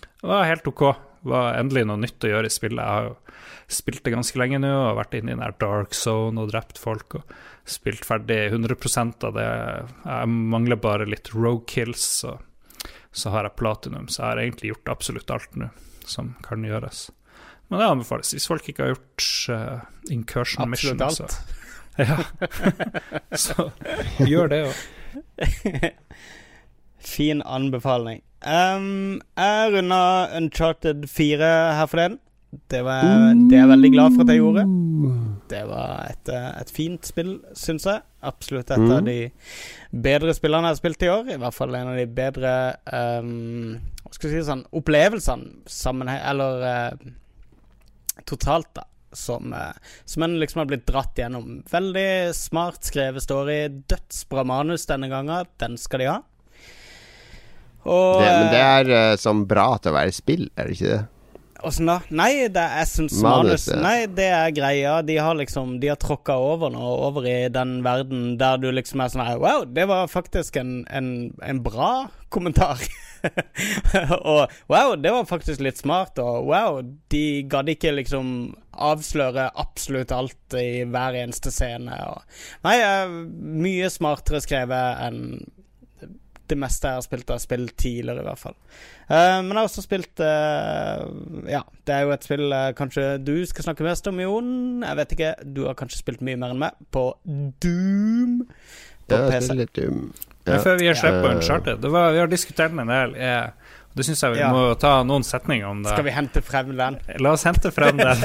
Det var helt OK. Det var endelig noe nytt å gjøre i spillet. Jeg har jo spilt det ganske lenge nå og vært inne i den dark zone og drept folk. Og spilt ferdig 100 av det. Jeg mangler bare litt rogue kills, så, så har jeg platinum. Så jeg har egentlig gjort absolutt alt nå som kan gjøres. Men det anbefales hvis folk ikke har gjort uh, incursion Absolutt mission. alt. Så, ja. så gjør det òg. Fin anbefaling. Um, jeg runda Uncharted 4 her forleden. Det, var, det er jeg veldig glad for at jeg gjorde. Det var et, eh, et fint spill, syns jeg. Absolutt et av de bedre spillene jeg har spilt i år. I hvert fall en av de bedre um, Hva skal jeg si sånn Opplevelsene sammenheng... Eller uh, totalt, da. Som, uh, som en liksom har blitt dratt gjennom. Veldig smart skrevet story. Dødsbra manus denne gangen. Den skal de ha. Og Det, men det er uh, sånn bra til å være spill, er det ikke det? Åssen da? Nei, det, er syns Manus, ja. Nei, det er greia. De har liksom De har tråkka over nå, over i den verden der du liksom er sånn her Wow, det var faktisk en, en, en bra kommentar. og wow, det var faktisk litt smart, og wow, de gadd ikke liksom avsløre absolutt alt i hver eneste scene. Og, nei, mye smartere skrevet enn det meste jeg har spilt av spill tidligere, i hvert fall. Uh, men jeg har også spilt uh, Ja, det er jo et spill uh, kanskje du skal snakke mest om, Jon. Jeg vet ikke. Du har kanskje spilt mye mer enn meg. På Doom på Ja, PC. det litt um, Men før vi gir slipp på Uncharted var, Vi har diskutert den en del. Jeg, det syns jeg vi Ja. må ta noen setninger om det. Skal vi hente frem den? La oss hente frem den.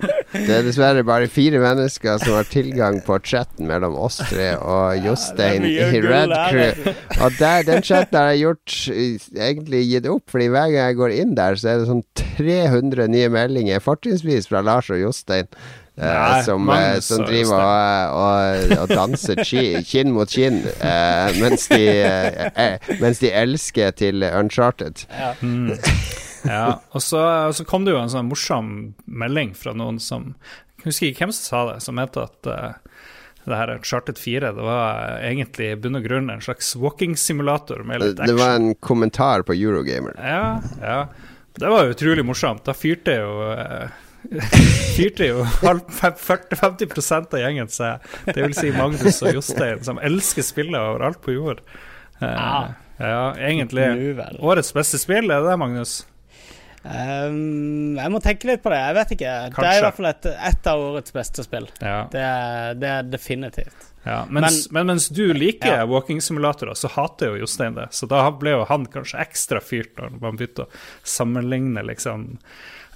Det er dessverre bare fire mennesker som har tilgang på chatten mellom oss tre og Jostein er i Red Crew. Og der, den chatten har jeg gjort eh, egentlig gitt opp, Fordi hver gang jeg går inn der, så er det sånn 300 nye meldinger, fortrinnsvis fra Lars og Jostein. eh, Nei, som, eh, som driver og, og, og danser ki- kinn mot kinn eh, mens, de, eh, mens de elsker til Uncharted. Mm. Ja, og så, og så kom det jo en sånn morsom melding fra noen som Jeg husker ikke hvem som sa det, som mente at uh, det her Charted 4 det var egentlig i bunn og grunn en slags walking-simulator med litt Det var en kommentar på Eurogamer. Ja, ja. Det var utrolig morsomt. Da fyrte jo uh, Fyrte jo 40-50 av gjengen seg. Det vil si Magnus og Jostein, som elsker spillet overalt på jord. Ja. ja, egentlig. Årets beste spill, er det det, Magnus? Um, jeg må tenke litt på det. Jeg vet ikke. Det er i hvert fall et, et av årets beste spill. Ja. Det er, det er definitivt. Ja, mens, men, mens du liker Ja. walking-simulatorer, så hater jo Jostein det. Så da ble jo han kanskje ekstra fyrt når man begynte å sammenligne liksom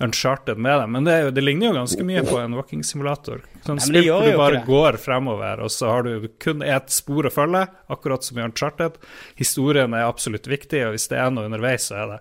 Uncharted med det. Men det, jo, det ligner jo ganske mye på en walking-simulator. Sånn men spill hvor du bare går fremover, og så har du kun ett spor å følge, akkurat som i Uncharted. Historien er absolutt viktig, og hvis det er noe underveis, så er det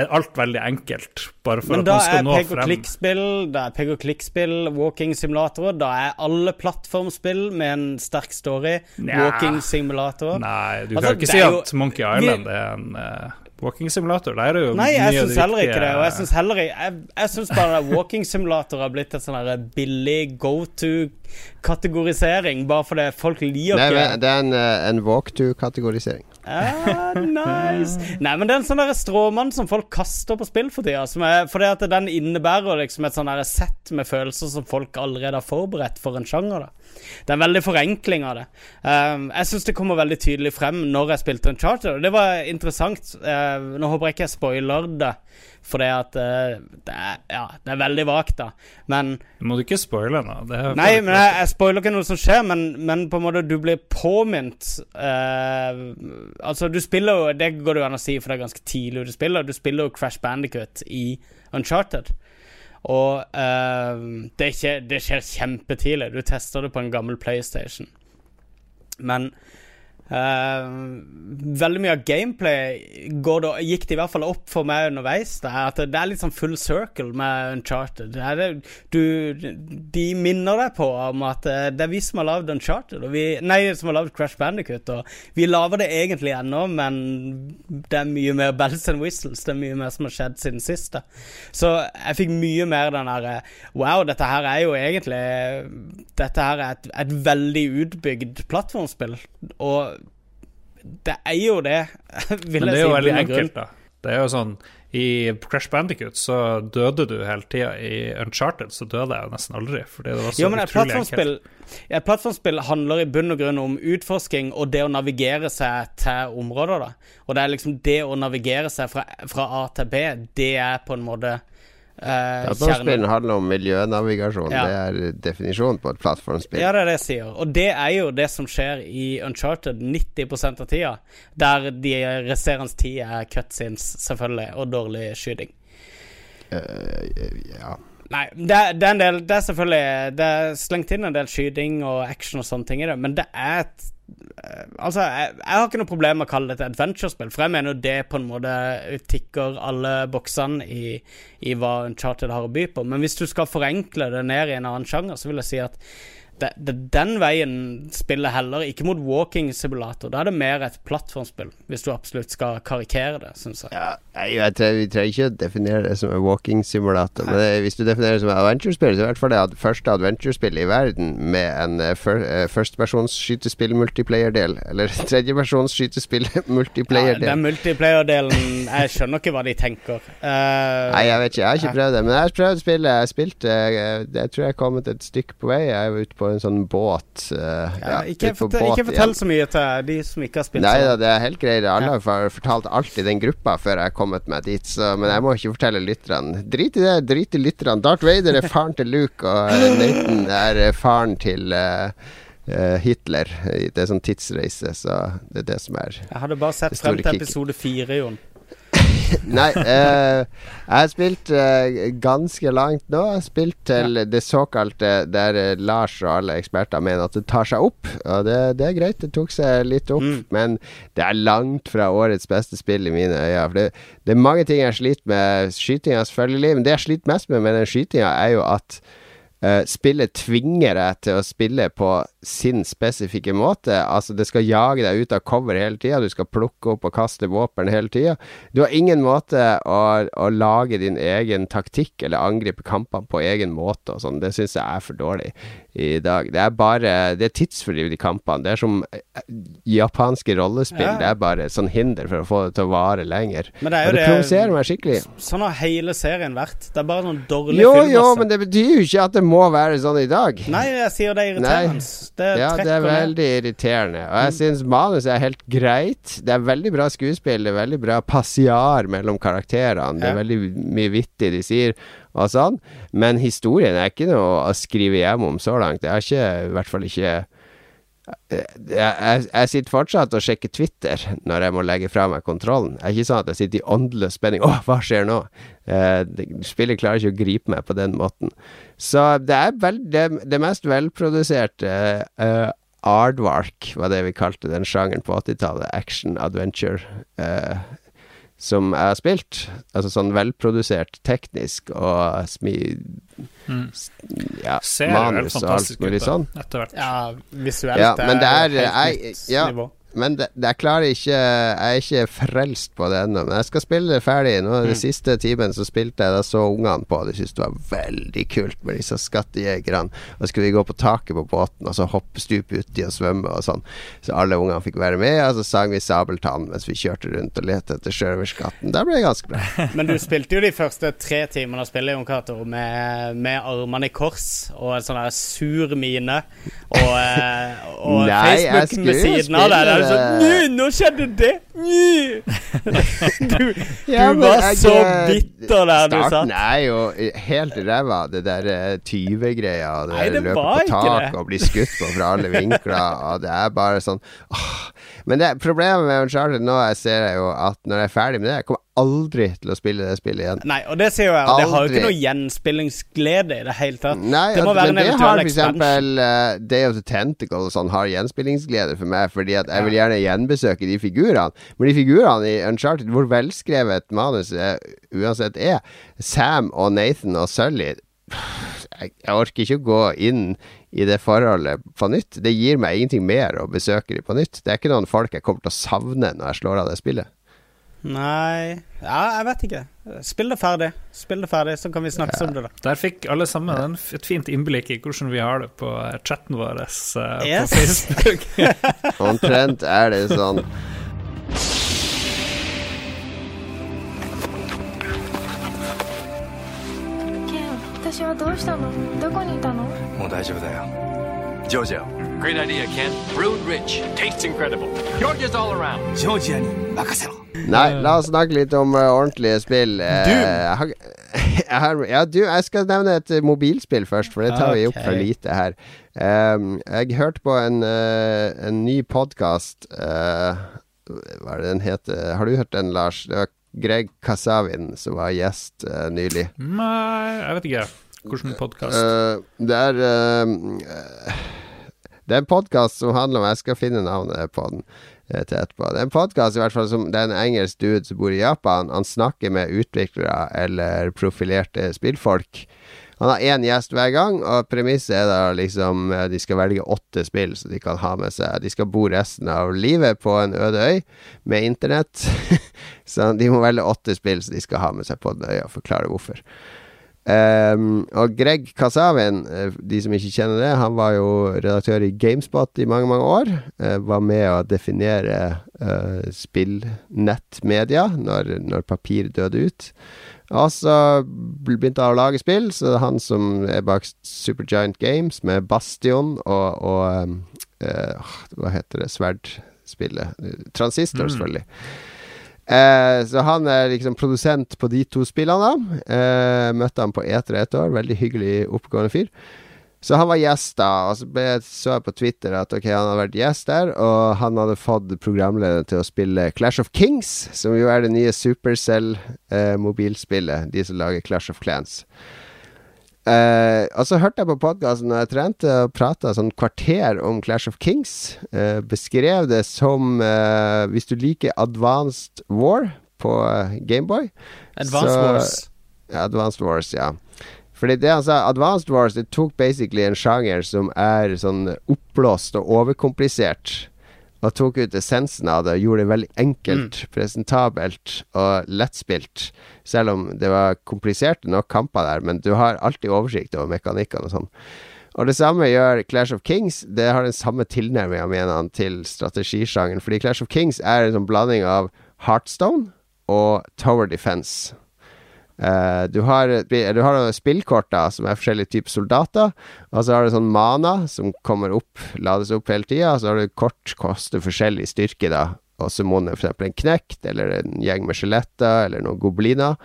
er alt veldig enkelt. Bare for Men at man skal nå frem. klikk-spill, da er peg og klikk-spill, walking-simulatorer. Da er alle plattformspill med en sterk story walking-simulatorer. Nei, du Altså, kan ikke si jo- at Monkey Island er en uh, walking-simulator. Der er det jo Nei, jeg syns heller ikke det. Og jeg syns heller ikke Jeg, jeg syns bare walking-simulator har blitt en sånn billig go to-kategorisering, bare fordi folk liker Nei, men det er en, eh, en walk to-kategorisering. Ah, nice. Nei, men det er en sånn stråmann som folk kaster på spill for tida. Som fordi at den innebærer liksom et sånn sett med følelser som folk allerede har forberedt for en sjanger. da Det er en veldig forenkling av det. Um, jeg syns det kommer veldig tydelig frem når jeg spilte en charter. Og det var interessant. Uh, nå håper jeg ikke jeg spoiler det, for det at uh, det, er, ja, det er veldig vagt, da. Men Må du ikke spoile nå? Det Nei, men jeg, jeg spoiler ikke noe som skjer, men, men på en måte du blir påminnet uh, Altså, du spiller jo Det går det jo an å si, for det er ganske tidlig du spiller. Du spiller jo Crash Bandicut i Uncharted. Og uh, det, ikke, det skjer kjempetidlig. Du tester det på en gammel PlayStation. Men veldig mye av gameplay det, gikk det i hvert fall opp for meg underveis. Det er, at det er litt sånn full circle med Uncharted. Det det, du, de minner deg på om at eh, det er vi som har lagd Uncharted, vi, nei, som har lagd Crash Bandicut. Og vi lager det egentlig ennå, men det er mye mer bells and whistles. Det er mye mer som har skjedd siden sist. Så jeg fikk mye mer den derre Wow, dette her er jo egentlig Dette her er et, et veldig utbygd plattformspill. Og det er jo det, vil Men det er jo veldig enkelt, da. Det er jo sånn I Crash Bandicut så døde du hele tida. I Uncharted så døde jeg nesten aldri. Fordi det var så jo, men et plattformspill, et plattformspill handler i bunn og grunn om utforsking og det å navigere seg til områder. da Og det er liksom det å navigere seg fra, fra A til B, det er på en måte Uh, plattformspillene handler om miljønavigasjon. Ja. Det er definisjonen på et plattformspill. Ja, det er det jeg sier. Og det er jo det som skjer i Uncharted 90% av tida. Der de resterende ti er cutscenes, selvfølgelig, og dårlig skyting. Uh, ja. Nei, det, det, er en del Det er selvfølgelig Det er slengt inn en del skyting og action og sånne ting i det, men det er et Eh, altså, jeg, jeg, har ikke noe problem med å kalle det et adventure-spill, for jeg mener det på en måte tikker alle boksene i, i hva Uncharted har å by på. Men hvis du skal forenkle det ned i en annen sjanger, så vil jeg si at det, det, den veien spiller heller ikke mot walking simulator. Da er det mer et plattformspill, hvis du absolutt skal karikere det, syns jeg. Ja, jeg tror, vi trenger ikke å definere det som en walking simulator. Men det, hvis du definerer det som et adventure-spill, så er det i hvert fall det første adventure-spillet i verden med en uh, førstepersons skytespill-multiplayer-del. Eller tredjepersons skytespill-multiplayer-del. Ja, den multiplayer-delen Jeg skjønner ikke hva de tenker. Uh, Nei, jeg vet ikke. Jeg har ikke prøvd det. Men jeg har prøvd spillet. Jeg spilte Jeg, jeg tror jeg har kommet et stykke på vei. Jeg er ute på en sånn båt. Uh, ja, ikke, fortell, båt, ikke fortell så mye til de som ikke har spilt Nei da, det er helt greit. Alle har fortalt alt i den gruppa før jeg har kommet meg dit, så, men jeg må ikke fortelle lytterne. Drit i det, drit i lytterne. Darth Vader er faren til Luke, og uh, Nathan er uh, faren til Hitler. Det er sånn tidsreise, så det er det som er Jeg hadde bare sett frem til episode fire, Jon. Nei, eh, jeg har spilt eh, ganske langt nå. Jeg har spilt til ja. det såkalte der eh, Lars og alle eksperter mener at det tar seg opp. Og det, det er greit, det tok seg litt opp, mm. men det er langt fra årets beste spill i mine øyne. For det, det er mange ting jeg sliter med. Skytinga, selvfølgelig. Men det jeg sliter mest med med den skytinga, er jo at Uh, spillet tvinger deg til å spille på sin spesifikke måte. Altså, det skal jage deg ut av cover hele tida, du skal plukke opp og kaste våpen hele tida. Du har ingen måte å, å, lage din egen taktikk eller angripe kampene på egen måte og sånn. Det syns jeg er for dårlig i dag. Det er bare Det er tidsfordriv, de kampene. Det er som uh, japanske rollespill. Ja. Det er bare sånn hinder for å få det til å vare lenger. Men det, er jo det, det provoserer meg skikkelig. Sånn har hele serien vært. Det er bare sånn dårlig jo, filmmasse. Jo, men det betyr jo ikke at det må være sånn i dag. Nei, jeg sier det er irriterende. Det ja, det er veldig ned. irriterende. Og jeg mm. syns manuset er helt greit. Det er veldig bra skuespill, det er veldig bra passiar mellom karakterene. Det er veldig mye vittig de sier og sånn. Men historien er ikke noe å skrive hjem om så langt. Jeg har ikke, i hvert fall ikke jeg, jeg, jeg, sitter fortsatt og sjekker Twitter når jeg må legge fra meg kontrollen. Det er ikke sånn at jeg sitter i åndeløs spenning. Å, hva skjer nå? Eh, spillet klarer ikke å gripe meg på den måten. Så det er vel, det, det mest velproduserte eh, Aardvark var det vi kalte den sjangeren på 80-tallet. Action adventure. Eh, som jeg har spilt. Altså sånn velprodusert teknisk og smi... Mm. Ja, manus og alt mulig sånn. Ja, visuelt ja, men det er, er helt nytt ja, nivå. Men det, det, jeg klarer ikke Jeg er ikke frelst på det ennå. Men jeg skal spille det ferdig. Nå mm. Den siste timen så spilte jeg, da så ungene på. De syntes det var veldig kult med disse skattejegerne. Og så skulle vi gå på taket på båten og så hoppe stupe uti og svømme og sånn. Så alle ungene fikk være med, og så sang vi Sabeltann mens vi kjørte rundt og lette etter sjørøverskatten. Det ble ganske bra. men du spilte jo de første tre timene av spillet, Jon Cato, med, med, armene i kors og en sånn sur mine og, eh, og Nei, Facebook ved siden av deg er sånn Nå skjedde det! Du, ja, du var jeg, så bitter der du satt. Starten er jo helt ræva, det der uh, tyvegreia. Det, Nei, det løpe på tak og bli skutt på fra alle vinkler. Og det er bare sånn åh. Men det, problemet med Uncharted nå jeg ser jeg jo at når jeg er ferdig med det Jeg kommer aldri til å spille det spillet igjen. Nei, og det sier jo jeg. Det har jo ikke noe gjenspillingsglede i det hele tatt. Nei, det må være en eventuell har f.eks. uh, Day of the Tentacle og sånn har gjenspillingsglede for meg, fordi at jeg vil gjerne gjenbesøke de figurene. Men de figurene i Uncharted, hvor velskrevet manuset uansett er, Sam og Nathan og Sully jeg, jeg orker ikke å gå inn i det forholdet på nytt. Det gir meg ingenting mer å besøke dem på nytt. Det er ikke noen folk jeg kommer til å savne når jeg slår av det spillet. Nei Ja, jeg vet ikke. Spill det ferdig, Spill det ferdig, så kan vi snakke ja. om det, da. Der fikk alle sammen et fint innblikk i hvordan vi har det på chatten vår uh, yes. på Facebook. Omtrent er det sånn. 私はどうしたのどこにいたのもう大丈夫だよジョージア Great idea, Ken. Brewed rich. Tastes incredible. Georgia's all around. Georgia ni makasero. Nei, la oss snakke litt om uh, ordentlige spill. Uh, du. Jeg har, ja, du, jeg skal nevne et mobilspill først, for det tar vi opp for lite her. Um, jeg hørte på en, uh, en ny podkast Hva er det den heter? Har du hørt den, Lars? Det var Greg Kasavin som var gjest nylig. Nei, jeg vet ikke. Hvilken podkast? Det er uh, Det er en podkast som handler om Jeg skal finne navnet på den til etterpå. Det er en podkast i hvert fall som Det er en engelsk dude som bor i Japan. Han snakker med utviklere eller profilerte spillfolk. Han har én gjest hver gang, og premisset er da liksom de skal velge åtte spill så de kan ha med seg. De skal bo resten av livet på en øde øy med internett. så de må velge åtte spill så de skal ha med seg på den øya, og forklare hvorfor. Um, og Greg Kasavin, eh, de som ikke kjenner det, han var jo redaktør i Gamespot i mange, mange år. Uh, var med å definere uh, spillnettmedia når, når papir døde ut. Og så begynte han å lage spill, så det er han som er bak Supergiant Games med Bastion og, og uh, Hva heter det sverdspillet? Transistor, mm. Uh, så han er liksom produsent på de to spillene. Eh, møtte han på E3 et år. Veldig hyggelig, oppegående fyr. Så han var gjest da, og så ble, så jeg på Twitter at ok, han hadde vært gjest der, og han hadde fått programlederen til å spille Clash of Kings, som jo er det nye Supercell-mobilspillet, eh, de som lager Clash of Clans. Eh, og så hørte jeg på podkasten når jeg trente og prata sånn kvarter om Clash of Kings. Uh, beskrev det som uh, Hvis du liker Advanced War på Gameboy Advanced så, Wars. Ja, Advanced Wars, ja. Fordi det han sa, Advanced Wars det tok basically en sjanger som er sånn oppblåst og overkomplisert. Og tok ut essensen av det og gjorde det veldig enkelt, mm. presentabelt og lettspilt. Selv om det var kompliserte nok kamper der, men du har alltid oversikt over mekanikkene og sånn. Og det samme gjør Clash of Kings. Det har den samme tilnærminga, mener han, til strategisjangeren. Fordi Clash of Kings er en sånn blanding av Heartstone og Tower Defense. Uh, du har, du har spillkorter som er forskjellige typer soldater. Og så har du sånn mana som kommer opp, lades opp hele tida. Og så har du kort koster forskjellig styrke, da. Og summoner f.eks. en knekt, eller en gjeng med skjeletter, eller noen gobliner.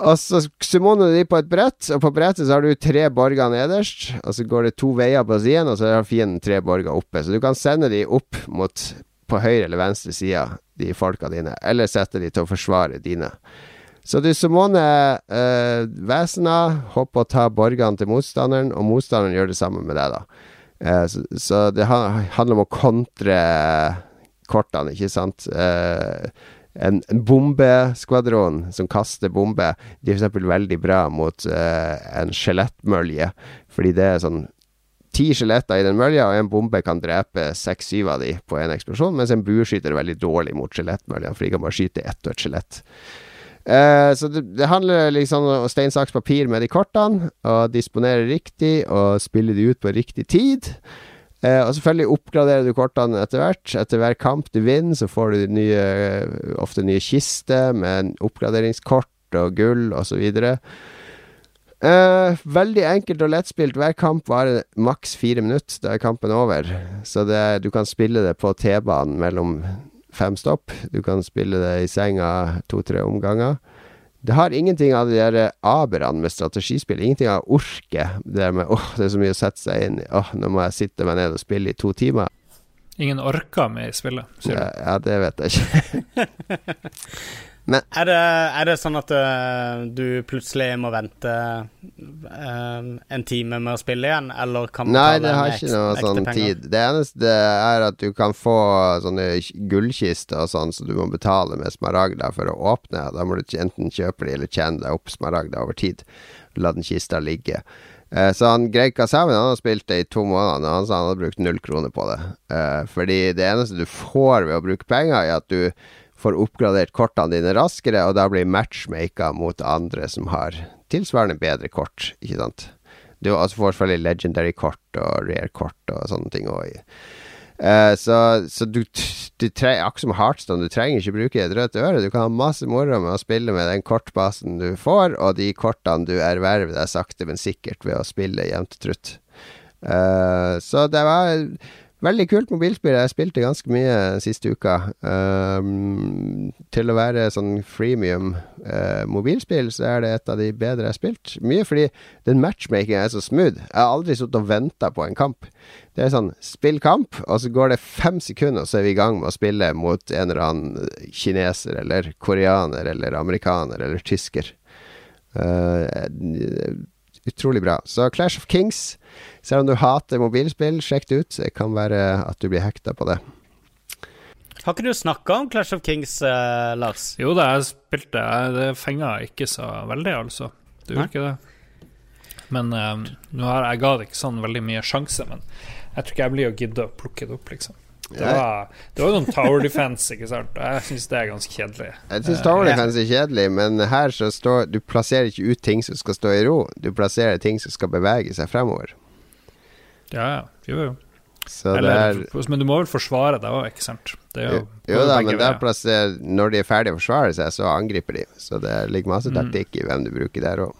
Og så summoner du de på et brett, og på brettet så har du tre borger nederst. Og så går det to veier på siden, og så har fienden tre borger oppe. Så du kan sende de opp mot på høyre eller venstre side, de folka dine, eller sette de til å forsvare dine. Så du summoner eh, vesener, hopper og tar borgene til motstanderen, og motstanderen gjør det samme med deg, da. Eh, så, så, det handler om å kontre kortene, ikke sant. Eh, en, en bombeskvadron som kaster bombe, de er f.eks. veldig bra mot uh, en skjelettmølje, fordi det er sånn ti skjeletter i den mølja, og en bombe kan drepe seks-syv av de på en eksplosjon, mens en bueskyter er veldig dårlig mot skjelettmølja, for de kan bare skyte ett og et skjelett. Uh, så det, det, handler liksom om stein, saks, papir med de kortene, og disponere riktig, og spille de ut på riktig tid. Uh, og selvfølgelig oppgraderer du kortene etter hvert. Etter hver kamp du vinner, så får du nye, ofte nye kister med oppgraderingskort og gull osv. Uh, veldig enkelt og lettspilt. Hver kamp varer maks fire minutter. Da er kampen over. Så det, du kan spille det på T-banen mellom fem stopp. Du kan spille det i senga to-tre omganger. Det har ingenting av de der aberne med strategispill. Ingenting av orket. Det der med åh, oh, det er så mye å sette seg inn i. Åh, oh, nå må jeg sitte meg ned og spille i to timer. Ingen orker med i spillet, sier du? Ja, ja, det vet jeg ikke. Men, er, det, er, det, sånn at uh, du plutselig må vente uh, en time med å spille igjen, eller kan du Nei, det har ikke noe sånn penger? tid. Det eneste er at du kan få sånne gullkister og sånn, så du må betale med smaragder for å åpne. Da må du enten kjøpe de eller tjene deg opp smaragder over tid. La den kista ligge. Uh, så han Greg Kasaven han har spilt det i to måneder, og han sa han hadde brukt null kroner på det. fordi det eneste du får ved å bruke penger, er at du får oppgradert kortene dine raskere, og da blir matchmaka mot andre som har tilsvarende bedre kort, ikke sant. Du altså får selvfølgelig legendary kort og rare kort og sånne ting òg. Uh, så, så, du, du trenger Akkurat som Heartstone, du trenger ikke bruke et rødt øre. Du kan ha masse moro med å spille med den kortbasen du får, og de kortene du erverver deg sakte, men sikkert ved å spille jevnt og trutt. Uh, så det var Veldig kult mobilspill. Jeg spilte ganske mye siste uka. Um, til å være sånn freemium uh, mobilspill, så er det et av de bedre jeg har spilt. Mye fordi den matchmakinga er så smooth. Jeg har aldri sittet og venta på en kamp. Det er sånn spill kamp, og så går det fem sekunder, og så er vi i gang med å spille mot en eller annen kineser eller koreaner eller amerikaner eller tysker. Uh, utrolig bra. Så Clash of Kings selv om du hater mobilspill, sjekk det ut. Det kan være at du blir hekta på det. Har ikke du snakka om Clash of Kings, eh, Lars? Jo da, jeg spilte det. fenga ikke så veldig, altså. Det gjorde ikke det. Men eh, nå har jeg ga det ikke sånn veldig mye sjanse, men jeg tror ikke jeg blir å gidde å plukke det opp, liksom. Det var, det var noen Tower Defense, ikke sant. Jeg syns det er ganske kjedelig. Jeg syns Tower Defense er kjedelig, men her så står Du plasserer ikke ut ting som skal stå i ro. Du plasserer ting som skal bevege seg fremover. Ja, ja. Jo, jo. Eller, er, men du må vel forsvare deg òg, ikke sant? jo, jo da, men der plasser, når de er ferdige å forsvare seg, så angriper de. Så det ligger masse mm. taktikk mm. i hvem du bruker der òg.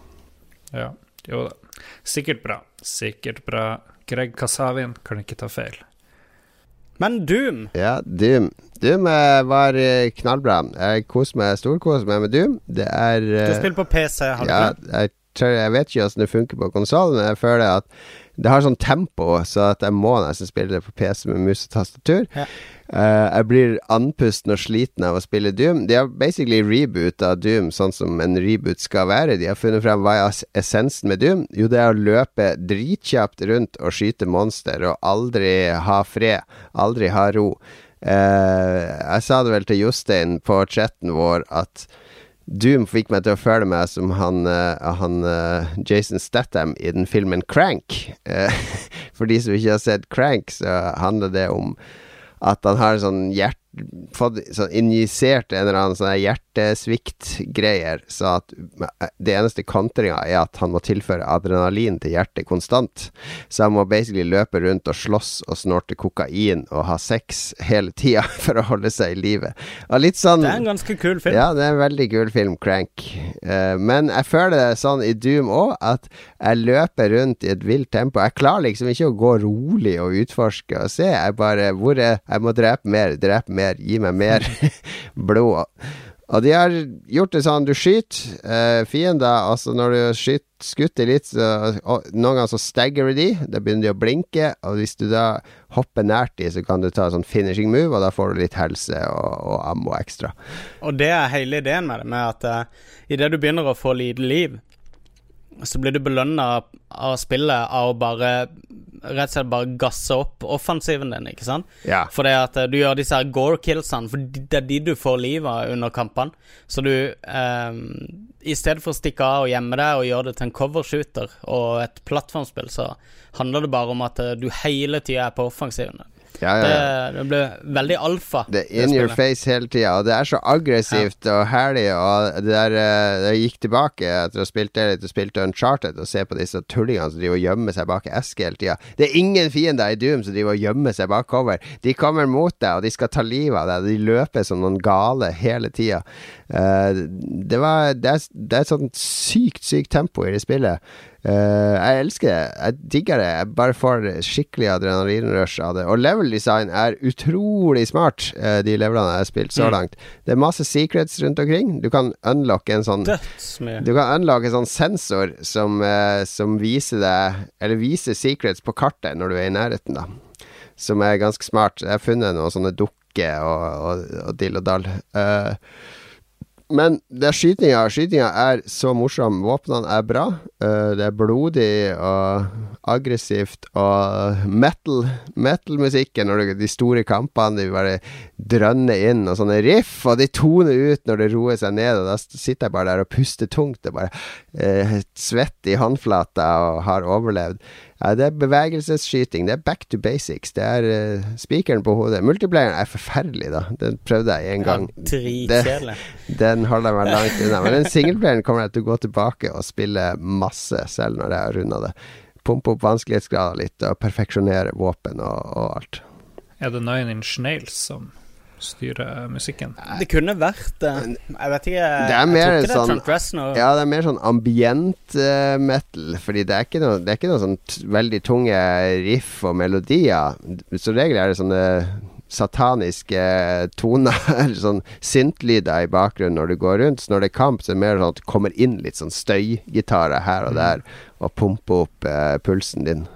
Ja, jo da. Sikkert bra. Sikkert bra. Greg Kasavin kan ikke ta feil. Men Doom? Ja, Doom. Doom eh, var eh, knallbra. Jeg koser meg storkoser meg med Doom. Det er Du eh, spiller på PC, har du ja, jeg, jeg, vet ikke åssen det funker på konsollen, men jeg føler at det har sånn tempo, så at jeg må nesten spille det på PC med mus og tastatur. Ja. Uh, jeg blir andpusten og sliten av å spille Doom. De har basically reboota Doom sånn som en reboot skal være. De har funnet frem hva er essensen med Doom. Jo, det er å løpe dritkjapt rundt og skyte monster og aldri ha fred. Aldri ha ro. Uh, jeg sa det vel til Jostein på chatten vår at Doom fikk meg til å føle meg som han, uh, han uh, Jason Statham i den filmen Crank. Uh, for de som ikke har sett Crank, så handler det om at han har en sånn hjert fått sånn injisert en eller annen sånn hjertesviktgreier, så at det eneste kontringa er at han må tilføre adrenalin til hjertet konstant. Så han må basically løpe rundt og slåss og snorte kokain og ha sex hele tida for å holde seg i live. Og litt sånn Det er en ganske kul film. Ja, det er en veldig kul film, Crank. Uh, men jeg føler det sånn i Doom òg, at jeg løper rundt i et vilt tempo. Jeg klarer liksom ikke å gå rolig og utforske og se. Jeg bare hvor er, Jeg må drepe mer, drepe mer mer, gi meg mer blod. Og de har gjort det sånn, du skyter eh, fiender, altså når du skyter skutter litt, så, noen ganger så staggerer de, da begynner de å blinke, og hvis du da hopper nært de, så kan du ta sånn finishing move, og da får du litt helse og, og ammo ekstra. Og det er hele ideen med det, med at uh, idet du begynner å få lite liv, så blir du belønna av spillet av å bare rett og slett bare gasse opp offensiven din, ikke sant? Ja. For det at eh, du gjør disse her gore-killsene, for det er de du får liv av under kampene. Så du um, I stedet for å stikke av og gjemme deg og gjøre det til en covershooter og et plattformspill, så handler det bare om at eh, du hele tida er på offensiven. Ja, ja, det, det, ble veldig alfa. Det er in your face hele tida, og det er så aggressivt og herlig. Og det der eh, Jeg gikk tilbake etter å ha spilt det litt og spilte Uncharted, og se på disse tullingene som driver og gjemmer seg bak eske hele tida. Det er ingen fiender i Doom som driver og gjemmer seg bakover. De kommer mot deg, og de skal ta livet av deg. De løper som noen gale hele tida. Uh, det, var, det, er, det er et sånt sykt, sykt tempo i det spillet. Uh, jeg elsker det. Jeg digger det. Jeg bare får skikkelig adrenalinrush av det. Og level design er utrolig smart, uh, de levelene jeg har spilt så mm. langt. Det er masse secrets rundt omkring. Du kan unlocke en sånn Du kan unlocke en sånn sensor som, uh, som viser deg Eller viser secrets på kartet når du er i nærheten, da. Som er ganske smart. Jeg har funnet noen sånne dukker og, og, og dill og dall. Uh, Men det er skytinga. Skytinga er så morsom. Våpnene er bra. Uh, det er blodig og aggressivt og metal. Metal-musikken når de store kampene, de bare drønner inn, og sånne riff, og de toner ut når det roer seg ned, og da sitter jeg bare der og puster tungt og bare uh, svett i håndflata og har overlevd. Ja, det er bevegelsesskyting. Det er back to basics. Det er uh, spikeren på hodet. Multiplayeren er forferdelig, da. Den prøvde jeg en gang. Ja, Dritkjedelig. Den holder meg langt unna. Men den singleplayeren kommer jeg til å gå tilbake og spille masse, selv når jeg har runda det. Pumpe opp vanskelighetsgrader litt og perfeksjonere våpen og, og alt. Er det Nine Inch Nails som styre musikken. Det kunne vært det. Jeg vet ikke. Det er mer sånn Ja, det er mer sånn ambient uh, metal. Fordi det er ikke noe, det er ikke noe sånn veldig tunge riff og melodier. Som regel er det sånne sataniske toner, eller sånn syntlyder i bakgrunnen når du går rundt. Så når det er kamp, så er det mer sånn at det kommer inn litt sånn støygitarer her og der, og pumper opp uh, pulsen din.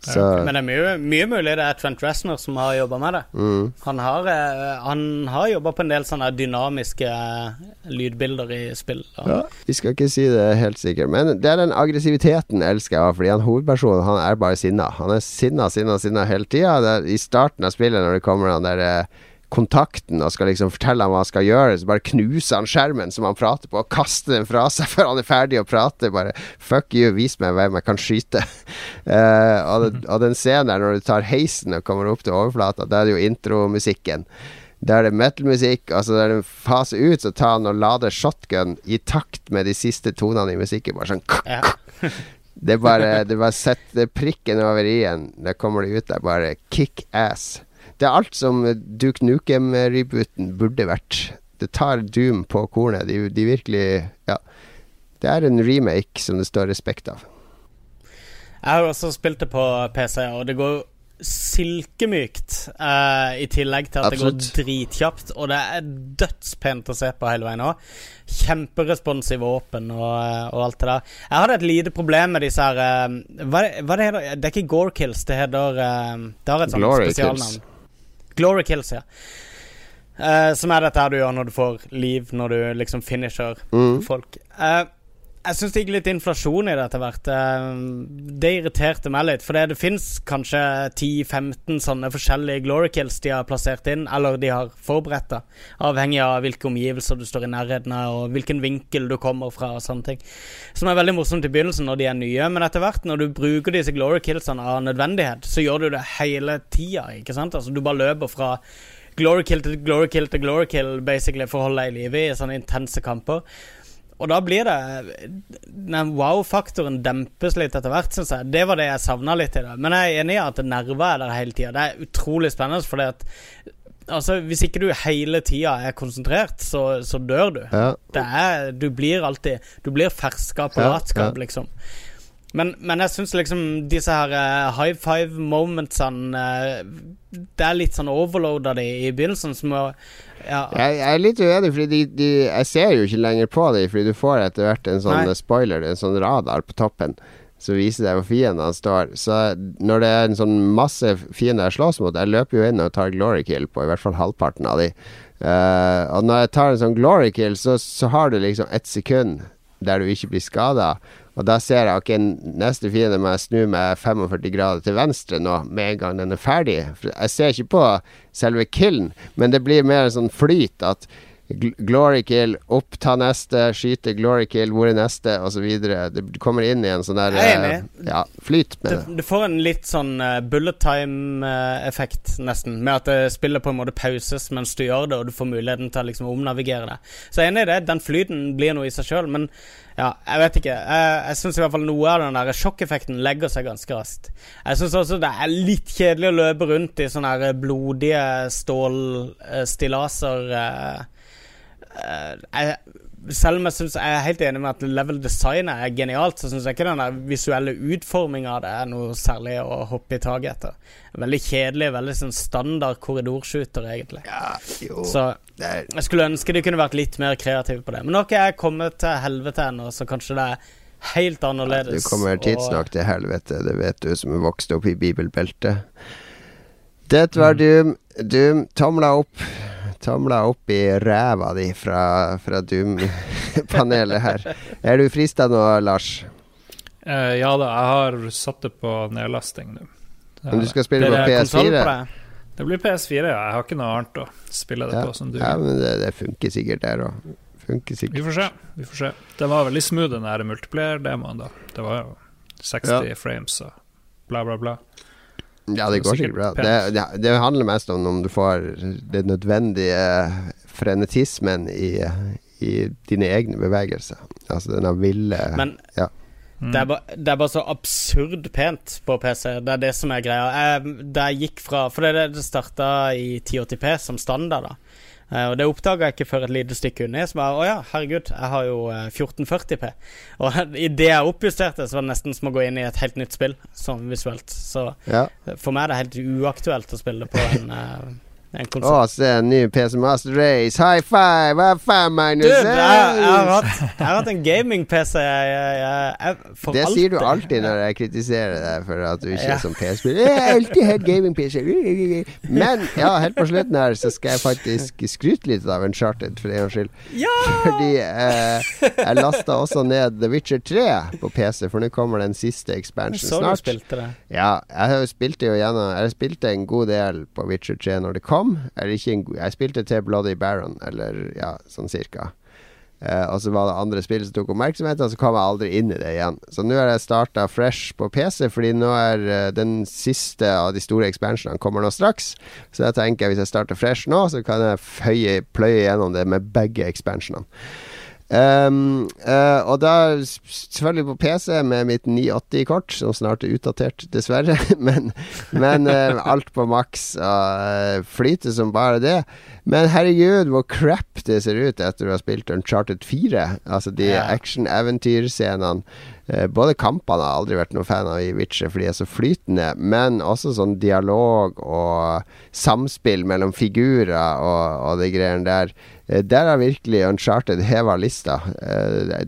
Så. Men det er mye, mye, mulig det er Trent Reznor som har jobba med det. Mm. Han har, eh, han har jobba på en del sånne dynamiske eh, lydbilder i spill. Ja, vi skal ikke si det helt sikkert, men det er den aggressiviteten elsker jeg. Fordi han hovedpersonen han er bare sinna. Han er sinna, sinna, sinna hele tida. I starten av spillet, når det kommer han der eh, kontakten og skal liksom fortelle ham hva han skal gjøre, så bare knuser han skjermen som han prater på, og kaster den fra seg før han er ferdig å prate. Bare fuck you, vis meg hvem jeg kan skyte. uh, og, det, og, den scenen der når du tar heisen og kommer opp til overflata, da er det jo intromusikken. Da er det metal-musikk, og så der den faser ut, så tar han og lader shotgun i takt med de siste tonene i musikken. Bare sånn ja. Det er bare Det bare setter prikken over i-en. Da kommer det ut der bare kick ass. Det er alt som Duke Nukem-rebooten burde vært. Det tar Doom på kornet. De, de, virkelig Ja. Det er en remake som det står respekt av. Jeg har også spilt det på PC, og det går silkemykt. Uh, I tillegg til at Absolutt. det går dritkjapt. Og det er dødspent å se på hele veien òg. Kjemperesponsive våpen og, eh, og, alt det der. Jeg hadde et lite problem med disse her uh, hva, hva det heter det? er ikke Gore Kills, det heter uh, Det har et sånt spesialnavn. Glory kills, ja. Uh, som er dette her du gjør når du får liv, når du liksom finisher mm. folk. Uh, jeg syns det gikk litt inflasjon i det etter hvert. Uh, det irriterte meg litt. For det, det fins kanskje 10-15 sånne forskjellige glory kills de har plassert inn, eller de har forberedt det. Avhengig av hvilke omgivelser du står i nærheten av, og hvilken vinkel du kommer fra, og sånne ting. Som er veldig morsomt i begynnelsen når de er nye, men etter hvert, når du bruker disse glory killsene av nødvendighet, så gjør du det hele tida, ikke sant? Altså, du bare løper fra glory kill til glory kill til glory kill, basically, for å holde deg i live i sånne intense kamper. Og da blir det Den wow-faktoren dempes litt etter hvert, syns jeg. Det var det jeg savna litt i det. Men jeg er enig i at nerver er der hele tida. Det er utrolig spennende, fordi at Altså, hvis ikke du hele tida er konsentrert, så, så dør du. Ja. Det er Du blir alltid Du blir ferska på latskap, ja, liksom. Men, men jeg syns liksom disse her uh, high five momentsene uh, Det er litt sånn overloada de i begynnelsen. Som må, ja. jeg, jeg, er litt uenig, Fordi de, de, jeg ser jo ikke lenger på dem. Fordi du får etter hvert en sånn Nei. spoiler, en sånn radar på toppen. Som viser deg hvor fiendene står. Så når det er en sånn masse fiender jeg slåss mot Jeg løper jo inn og tar glory kill på i hvert fall halvparten av de. Uh, og når jeg tar en sånn glory kill, så, så har du liksom ett sekund der du ikke blir skada. Og da ser jeg ok, neste fiende må jeg snu meg 45 grader til venstre nå, med en gang den er ferdig. Jeg ser ikke på selve killen, men det blir mer en sånn flyt at Glory kill, opp, ta neste, skyte, glory kill, hvor er neste, osv. Du kommer inn i en sånn der uh, ja, flyt med det. Du får en litt sånn uh, bullet time-effekt, uh, nesten, med at det spiller på en måte pauses mens du gjør det, og du får muligheten til å liksom omnavigere det. Så jeg er enig i det, den flyten blir noe i seg sjøl, men ja, jeg vet ikke. Jeg, jeg syns i hvert fall noe av den der sjokkeffekten legger seg ganske raskt. Jeg syns også det er litt kjedelig å løpe rundt i sånne her blodige stålstillaser. Uh, Eh, jeg, selv om jeg, synes, jeg er helt enig med at level designet er genialt, så syns jeg ikke den visuelle utforminga av det er noe særlig å hoppe i taket etter. Veldig kjedelig, veldig sånn standard korridorshooter, egentlig. Ja, jo, så jeg skulle ønske de kunne vært litt mer kreative på det. Men nå har ikke jeg kommet til helvete ennå, så kanskje det er helt annerledes. Ja, du kommer tidsnok til helvete, det vet du som vokste opp i bibelbeltet. Det var mm. Doom. Doom tomla opp tomla opp i ræva di fra, fra Doom-panelet her. Er du frista nå, Lars? Uh, ja da, jeg har satt det på nedlasting nå. Men du skal spille på PS4? Det blir PS4, ja. Jeg har ikke noe annet å spille det ja. på som du. Ja, men det, det funker sikkert der òg. Vi får se. Vi får se. Det var veldig smooth, den der multiplayer-demoen, da. Det var jo 60 ja. frames og bla, bla, bla. Ja, det går sikkert bra. Det, det, det, handler mest om om du får den nødvendige frenetismen i, i dine egne bevegelser. Altså denne ville Men ja. Mm. Det, er bare, det, er bare, så absurd pent på PC. Det er det som er greia. Jeg, det gikk fra For det, det starta i 1080P som standard, da. Eh, og det oppdaga jeg ikke før et lite stykke unna. Så bare Å ja, herregud, jeg har jo 1440P. Eh, og idet jeg oppjusterte, så var det nesten som å gå inn i et helt nytt spill, sånn visuelt. Så ja. for meg er det helt uaktuelt å spille på en å, se en ny PC Master Race. High five! High five, Magnus! Du, jeg, jeg, har hatt, jeg, har hatt, en gaming-PC. Det sier du alltid når jeg kritiserer deg for at du ikke ja. er som PC-spiller. Jeg har alltid hatt gaming-PC. Men ja, helt på slutten her så skal jeg faktisk skryte litt av Uncharted, for en gangs skyld. Ja! Fordi eh, jeg lasta også ned The Witcher 3 på PC, for nå kommer den siste expansion snart. Så du spilte det? Ja, jeg spilte jo gjennom Jeg spilte en god del på Witcher 3 når det kom kom. En, jeg spilte til Bloody Baron, eller ja, sånn cirka. Eh, og så var det andre spill som tok oppmerksomheten, og så kom jeg aldri inn i det igjen. Så nå har jeg starta fresh på PC, fordi nå er uh, den siste av de store expansionene kommer nå straks. Så jeg tenker hvis jeg starter fresh nå, så kan jeg føye, pløye gjennom det med begge expansionene. Um, uh, og da selvfølgelig på PC med mitt 980-kort, som snart er utdatert, dessverre. men, men uh, alt på maks uh, flyter som bare det. Men herregud, hvor crap det ser ut etter du har spilt Uncharted 4. Altså de yeah. action-eventyrscenene. Uh, både kampene har jeg aldri vært noen fan av i Witcher, for de er så flytende. Men også sånn dialog og samspill mellom figurer og, og de greiene der. Eh, der har virkelig Uncharted heva lista. Eh,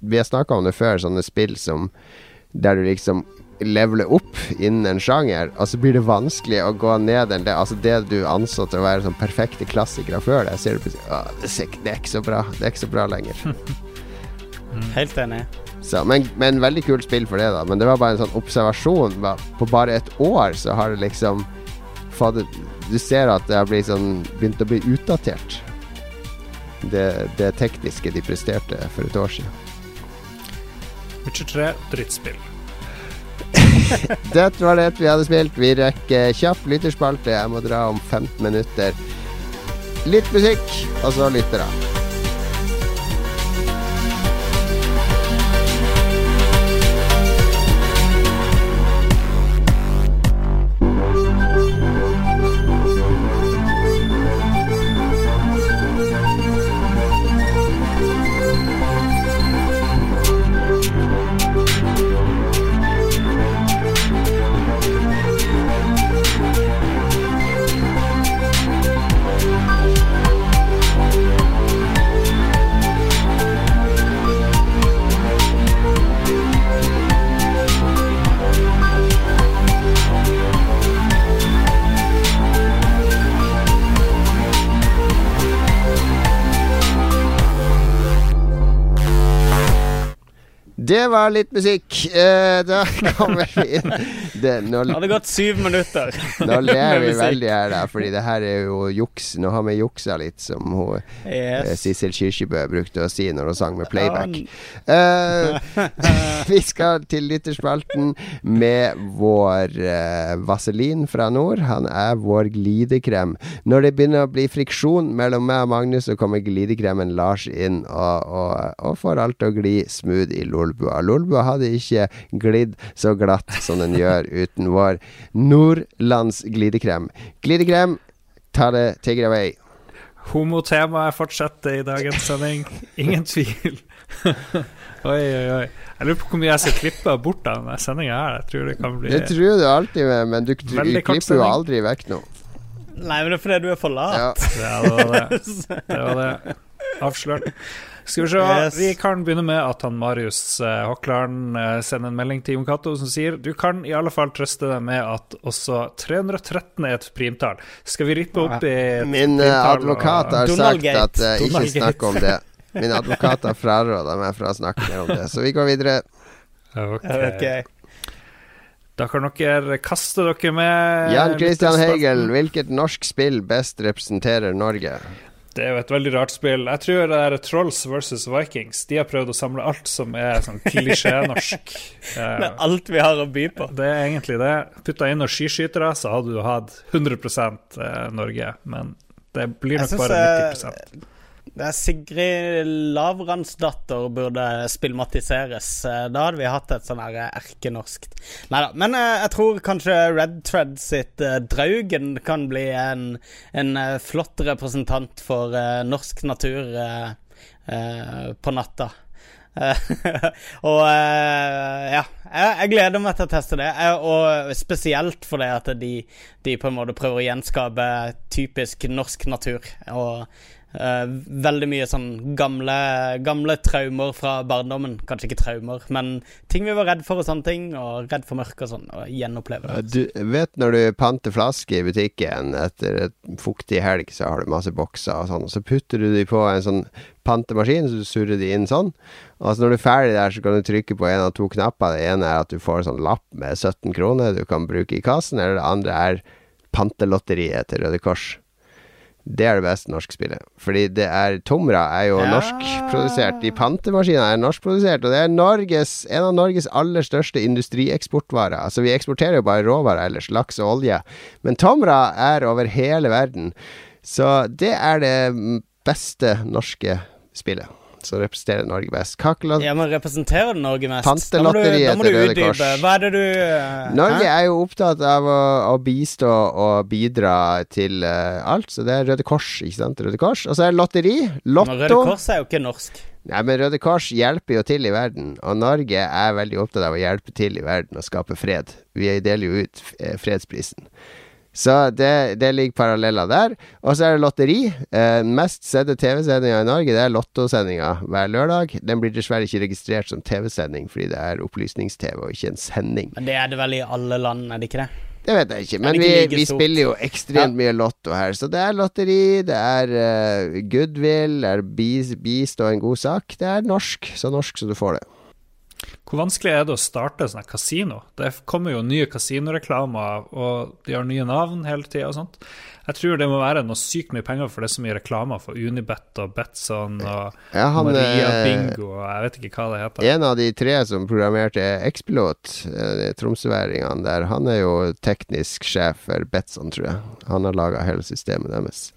vi har snakka om det før, sånne spill som der du liksom leveler opp innen en sjanger, og så blir det vanskelig å gå ned enn det. Altså det du anså til å være sånn perfekte klassikere før det, ser du plutselig Å, det er ikke så bra. Det er ikke så bra lenger. Helt enig. Så, men, men, veldig kult spill for det, da. Men det var bare en sånn observasjon. På bare et år så har det liksom fått Du ser at det har blitt sånn, begynt å bli utdatert det, det tekniske de presterte for et år siden. Witcher 3 drittspill. Dette var det vi hadde spilt. Vi rekker kjapp lytterspalte. Jeg må dra om 15 minutter. Litt musikk, og så lyttere. Det var litt musikk. Eh, da kommer vi inn det, nå, Har det gått syv minutter? nå ler vi veldig her, da, fordi det her er jo juks. Nå har vi juksa litt, som hun yes. eh, Sissel Kyrkjebø brukte å si når hun sang med playback. Eh, vi skal til lytterspalten med vår uh, vaselin fra nord. Han er vår glidekrem. Når det begynner å bli friksjon mellom meg og Magnus, så kommer glidekremen Lars inn og, og, og får alt å gli smooth i. Lolbua. Lolbua hadde ikke glidd så glatt som den gjør uten vår Nordlands glidekrem. Glidekrem, ta det take it away. Homotemaet fortsetter i dagens sending. Ingen tvil. oi, oi, oi. Jeg lurer på hvor mye jeg skal klippe bort av denne sendinga her. Jeg tror det kan bli Det tror du alltid med, men du, du klipper jo aldri vekk noe. Nei, men det er fordi du er for lat. Ja. det var det. det, var det. Avslørt. Skal vi se, Yes. vi kan begynne med at han Marius eh, Hokklaren eh, sender en melding til Jon Cato som sier du kan i alle fall trøste deg med at også 313 er et primtall. Skal vi rippe opp i Min eh, advokat har sagt at eh, ikke snakk om det. Min advokater fraråder, fraråda meg fra å snakke mer om det. Så vi går videre. Ok. okay. Da kan dere kaste dere med Jan Christian Hegel, hvilket norsk spill best representerer Norge? Det er jo et veldig rart spill. Jeg tror det er Trolls versus Vikings. De har prøvd å samle alt som er sånn klisjé-norsk. Med alt vi har å by på. det er egentlig det. Putta inn noen skiskytere, så hadde du hatt 100 eh, Norge. Men det blir nok bare eh, 90 Det er Sigrid Lavransdatter burde spillmatiseres. Eh, Da hadde vi hatt et sånn her erkenorsk Nei da. Men eh, jeg tror kanskje Red Thread sitt eh, Draugen kan bli en, en eh, flott representant for eh, norsk natur eh, eh, på natta. Eh, og eh, ja, jeg, gleder meg til å teste det. Og spesielt fordi at de, de på en måte prøver å gjenskape typisk norsk natur. Og eh, veldig mye sånn gamle, gamle traumer fra barndommen. Kanskje ikke traumer, men ting vi var redd for og sånne ting. Og redd for mørke og sånn. Og gjenoppleve det. Du vet når du panter flasker i butikken etter et fuktig helg, så har du masse bokser og sånn, og så putter du de på en sånn pantemaskin, så du surrer de inn sånn. Og så når du er ferdig der, så kan du trykke på en av to knapper. Det ene er at du får en sånn lapp med 17 kroner du kan bruke i kassen, eller det andre er pantelotteriet til Røde Kors. Det er det beste norske spillet. Fordi det er Tomra er jo Ja. norskprodusert. De pantemaskinene er norskprodusert, og det er Norges, en av Norges aller største industrieksportvarer. Altså, vi eksporterer jo bare råvarer ellers, laks og olje. Men Tomra er over hele verden. Så det er det beste norske spillet som representerer Norge best. Kakelat Ja, men representerer det Norge mest? Pantelotteriet du, til Røde. Kors. Hva er det du uh, Norge hæ? er jo opptatt av å, å bistå og bidra til uh, alt, så det er Røde Kors, ikke sant? Røde Kors. Og så er det lotteri. Men Røde Kors er jo ikke norsk. Nei, men Røde Kors hjelper jo til i verden, og Norge er veldig opptatt av å hjelpe til i verden og skape fred. Vi deler jo ut eh, fredsprisen. Så det, det ligger paralleller der. Og så er det lotteri. Eh, mest sette TV-sendinga i Norge, det er Lottosendinga hver lørdag. Den blir dessverre ikke registrert som TV-sending, fordi det er opplysnings-TV og ikke en sending. Men det er det vel i alle land, er det ikke det? Det vet jeg ikke, men vi, vi spiller jo ekstremt mye lotto her. Så det er lotteri, det er uh, goodwill, det er bis, bistå en god sak. Det er norsk, så norsk som du får det. Hvor vanskelig er det å starte sånn kasino? Det kommer jo nye kasinoreklamer, og de har nye navn hele tida og sånt. Jeg tror det må være noe sykt mye penger, for det er så mye reklamer for Unibet og Betson og Ja, han, Maria eh, Bingo og jeg vet ikke hva det heter. En av de tre som programmerte X-Pilot, eh, tromsøværingene der, han er jo teknisk sjef for Betson, tror jeg. Han har laga hele systemet deres.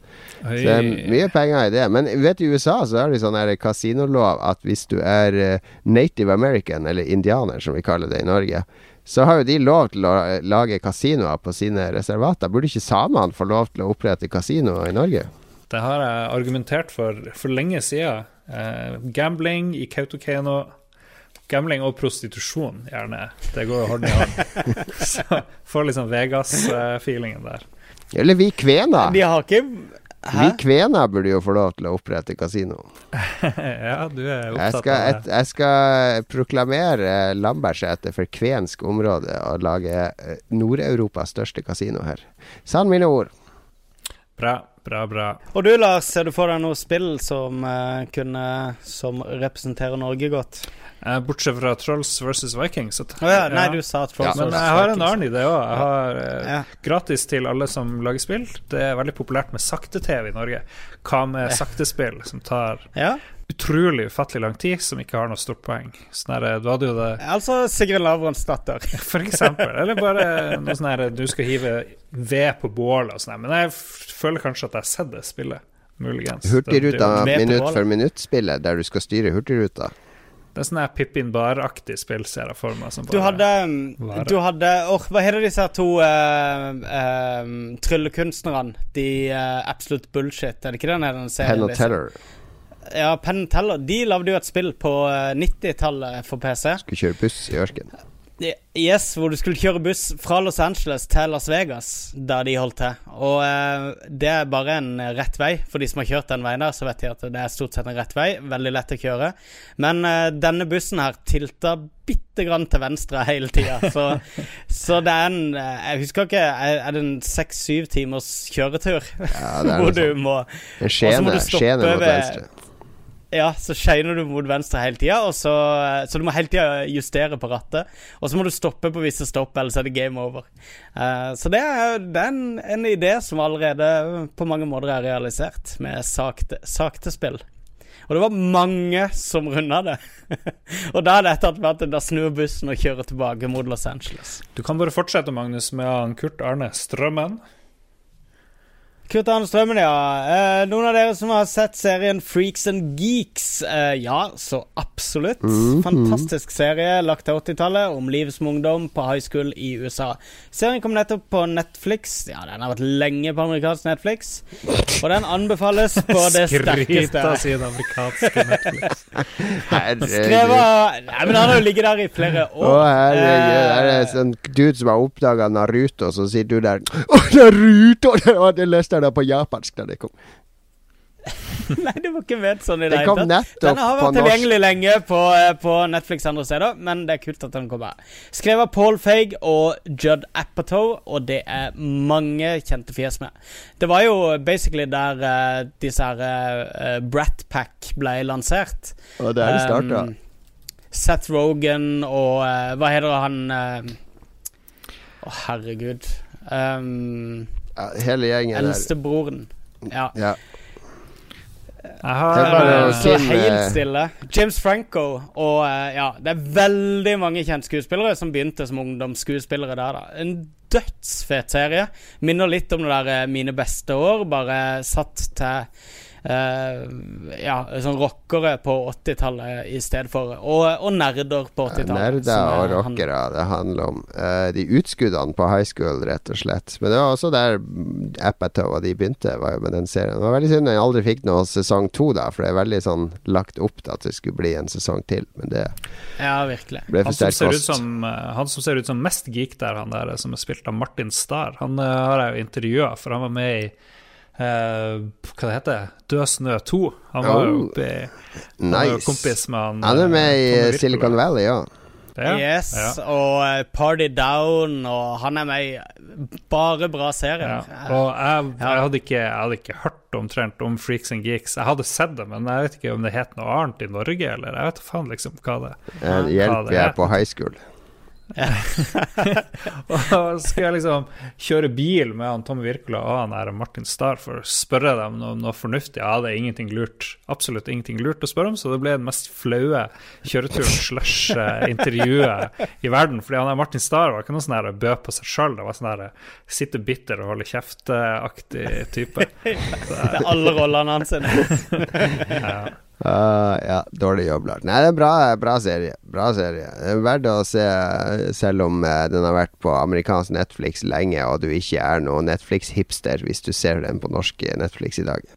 Oi. Så det er mye penger i det. Men vet du, i USA så er det sånn her kasinolov at hvis du er eh, native american, eller indianer som vi kaller det i Norge, så har jo de lov til å eh, lage kasinoer på sine reservater. Burde ikke samene få lov til å opprette kasinoer i Norge? Det har jeg argumentert for for lenge siden. Eh, gambling i Kautokeino. Gambling og prostitusjon, gjerne. Det går jo hånd i hånd. Så får sånn Vegas-feelingen der. Eller vi kvener. De har ikke Vi Hæ? kvener burde jo få lov til å opprette kasino. ja, du er Jeg skal, av et, det. jeg skal proklamere Lambertseter for kvensk område og lage eh, Nord-Europas største kasino her. Sann mine ord. Bra, bra, bra. Og du, Lars, ser du for deg noe spill som uh, kunne Som representerer Norge godt? Uh, bortsett fra Trolls versus Vikings. At, oh, ja, nei, du sa Trolls Ja, Men jeg har en annen idé òg. Jeg har eh, Ja. gratis til alle som lager spill. Det er veldig populært med sakte-TV i Norge. Hva med saktespill som tar Ja, utrolig ufattelig lang tid, som ikke har noe stort poeng? Sånn her, du hadde jo det altså Sigrid Lavransdatter. For eksempel. Eller bare noe sånn her du skal hive ved på bålet og sånn. Men jeg føler kanskje at jeg har sett det spillet. Muligens. Hurtigruta minutt for minutt-spillet, der du skal styre Hurtigruta. Det er sånn her Pippin Bar-aktig spill, ser jeg for meg. Som Du hadde. Du hadde åh, Hva heter disse to uh, uh, tryllekunstnerne? De uh, Absolute Bullshit, er det ikke den den serien? Penn og Terror. Teller Ja, Penn Teller. De lagde jo et spill på eh, 90-tallet for PC. skulle kjøre buss i ørkenen. Yes, hvor du skulle kjøre buss fra Los Angeles til Las Vegas, der de holdt til. Og eh, det er bare en rett vei. For de som har kjørt den veien der, så vet de at det er stort sett en rett vei. Veldig lett å kjøre. Men eh, denne bussen her tilta bitte grann til venstre hele tida. Så, så, det er en eh, Jeg husker ikke Er det en seks-syv timers kjøretur? Ja, det er hvor du må så må du stoppe ved-. Ja, så shiner du mot venstre hele tida, så, så du må hele tida justere på rattet. Og så må du stoppe på visse stopp, ellers er det game over. Uh, så det er, det er en, en idé som allerede på mange måter er realisert, med sakte, sakte spill. Og det var mange som runda det. og da er det etter hvert da snur bussen og kjører tilbake mot Los Angeles. Du kan bare fortsette, Magnus, med Kurt Arne Strømmen. Kurt Arne Strømmen, ja. Eh, noen av dere som har sett serien Freaks and Geeks? Eh, ja, så absolutt. Fantastisk serie lagt til 80-tallet om livet som ungdom på high school i USA. Serien kom nettopp på Netflix. Ja, den har vært lenge på amerikansk Netflix. Og den anbefales på det Skryt av sin amerikanske Netflix. Skrevet Nei, men han har jo ligget der i flere år. Å, herregud. Det Er det sånn dude som har oppdaga Naruto, så sier du der Å, Naruto! Det var det leste jeg det på japansk da det kom. Nei, det var ikke ment sånn i det hele tatt. Den har vært tilgjengelig lenge på, eh, på Netflix andre steder, men det er kult at den kommer. Skrevet av Paul Feig og Judd Apatow, og det er mange kjente fjes med. Det var jo basically der uh, disse her uh, Brat Pack ble lansert. Og det er det starta. Um, Seth Rogan og uh, Hva heter han Å, herregud. Um, ja, hele gjengen der. Eldstebroren. Ja. Ja. Jeg har eh, Så helt stille. James Franco og eh, ja, det er veldig mange kjente skuespillere som begynte som ungdomsskuespillere der, da. En dødsfet serie. Minner litt om det der eh, Mine beste år, bare satt til ja, sånn rockere på 80-tallet i stedet for Og, og nerder på 80-tallet. Nerder og er han- rockere det handler om. Eh, de utskuddene på high school, rett og slett. Men det var også der Apatow og de begynte var jo med den serien. Det var veldig synd jeg aldri fikk noe sesong to, da, for det er veldig sånn lagt opp til at det skulle bli en sesong til. Men det Ja, virkelig. ble Han for sterk ser ut kost. som, eh, han som ser ut som mest geek der, han der som er spilt av Martin Starr, han eh, har jeg jo intervjua, for han var med i eh, Hva det heter Død snø 2. Han var jo Oh, Nice. kompis med han Han er med eh, i. Silicon Valley, ja. Ja, Yes, ja. og eh, Party Down, og han er med i bare bra serier. Ja. Og jeg, jeg, hadde ikke, jeg hadde ikke hørt omtrent om Freaks and Geeks. Jeg hadde sett det, men jeg vet ikke om det het noe annet i Norge, eller jeg vet faen liksom hva det hva det er er. på high school. Og skal jeg liksom kjøre bil med han Tommy Wirkola og han her Martin Starr for å spørre dem noe, noe fornuftig. Jeg hadde ingenting lurt, absolutt ingenting lurt å spørre om, så det ble den mest flaue kjøreturen slash eh, intervjuet i verden. Fordi han der Martin Starr var ikke noe sånn her bø på seg sjøl, det var sånn her sitte bitter og holde kjeft-aktig type. Det er alle rollene hans. Ja. Ah, ja, dårlig jobblart. Nei, det er bra, bra serie. Bra serie. Det er verdt å se, selv om eh, den har vært på amerikansk Netflix lenge, og du ikke er noen Netflix-hipster hvis du ser den på norsk Netflix i dag.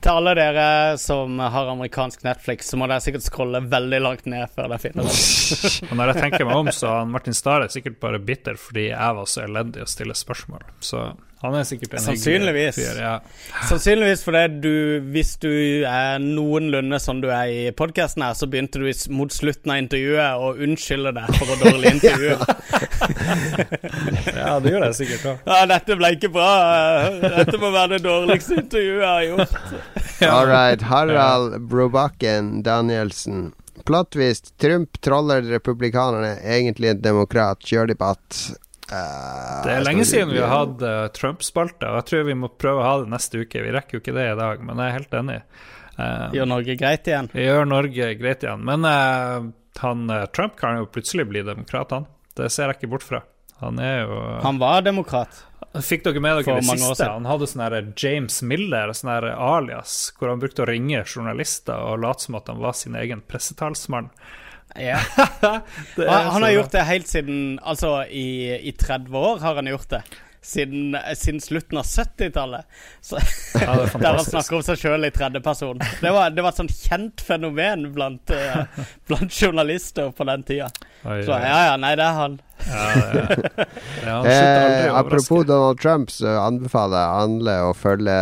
Til alle dere som har amerikansk Netflix, så må dere sikkert scrolle veldig langt ned før dere finner den. Når jeg tenker meg om, så er Martin Starr er sikkert bare bitter fordi jeg var så elendig å stille spørsmål. Så han er sikkert en hyggelig Sannsynligvis. fyr. Ja. Sannsynligvis fordi du, hvis du er noenlunde som du er i podkasten her, så begynte du mot slutten av intervjuet å unnskylde deg for å dårlig intervju. ja, det gjør jeg sikkert òg. Ja, dette ble ikke bra. Dette må være det dårligste intervjuet jeg har gjort. All right. Harald Brobakken Danielsen. Plattvist. Trump troller republikanerne. Egentlig en demokrat. Kjør debatt. Eh, Det er lenge siden vi har hatt uh, Trump-spalte, og jeg tror vi må prøve å ha det neste uke. Vi rekker jo ikke det i dag, men jeg er helt enig. Uh, Gjør Norge greit igjen? vi gjør Norge greit igjen. Men uh, han, Trump kan jo plutselig bli demokrat, han. Det ser jeg ikke bort fra. Han er jo Han var demokrat. Fikk dere med dere det siste? Han hadde sånn her James Miller, sånn alias, hvor han brukte å ringe journalister og late som at han var sin egen pressetalsmann. Ja. Han, han har gjort det helt siden Altså, i, i 30 år har han gjort det. siden, siden slutten av 70-tallet. Ja, er Der han snakker om seg sjøl i tredjeperson. Det var, det var et sånt kjent fenomen blant, uh, blant journalister på den tida. Oi, Så ja, ja, nei, det er han. Ja, det, ja, han Eh, apropos. Donald Trump, så anbefaler jeg alle å følge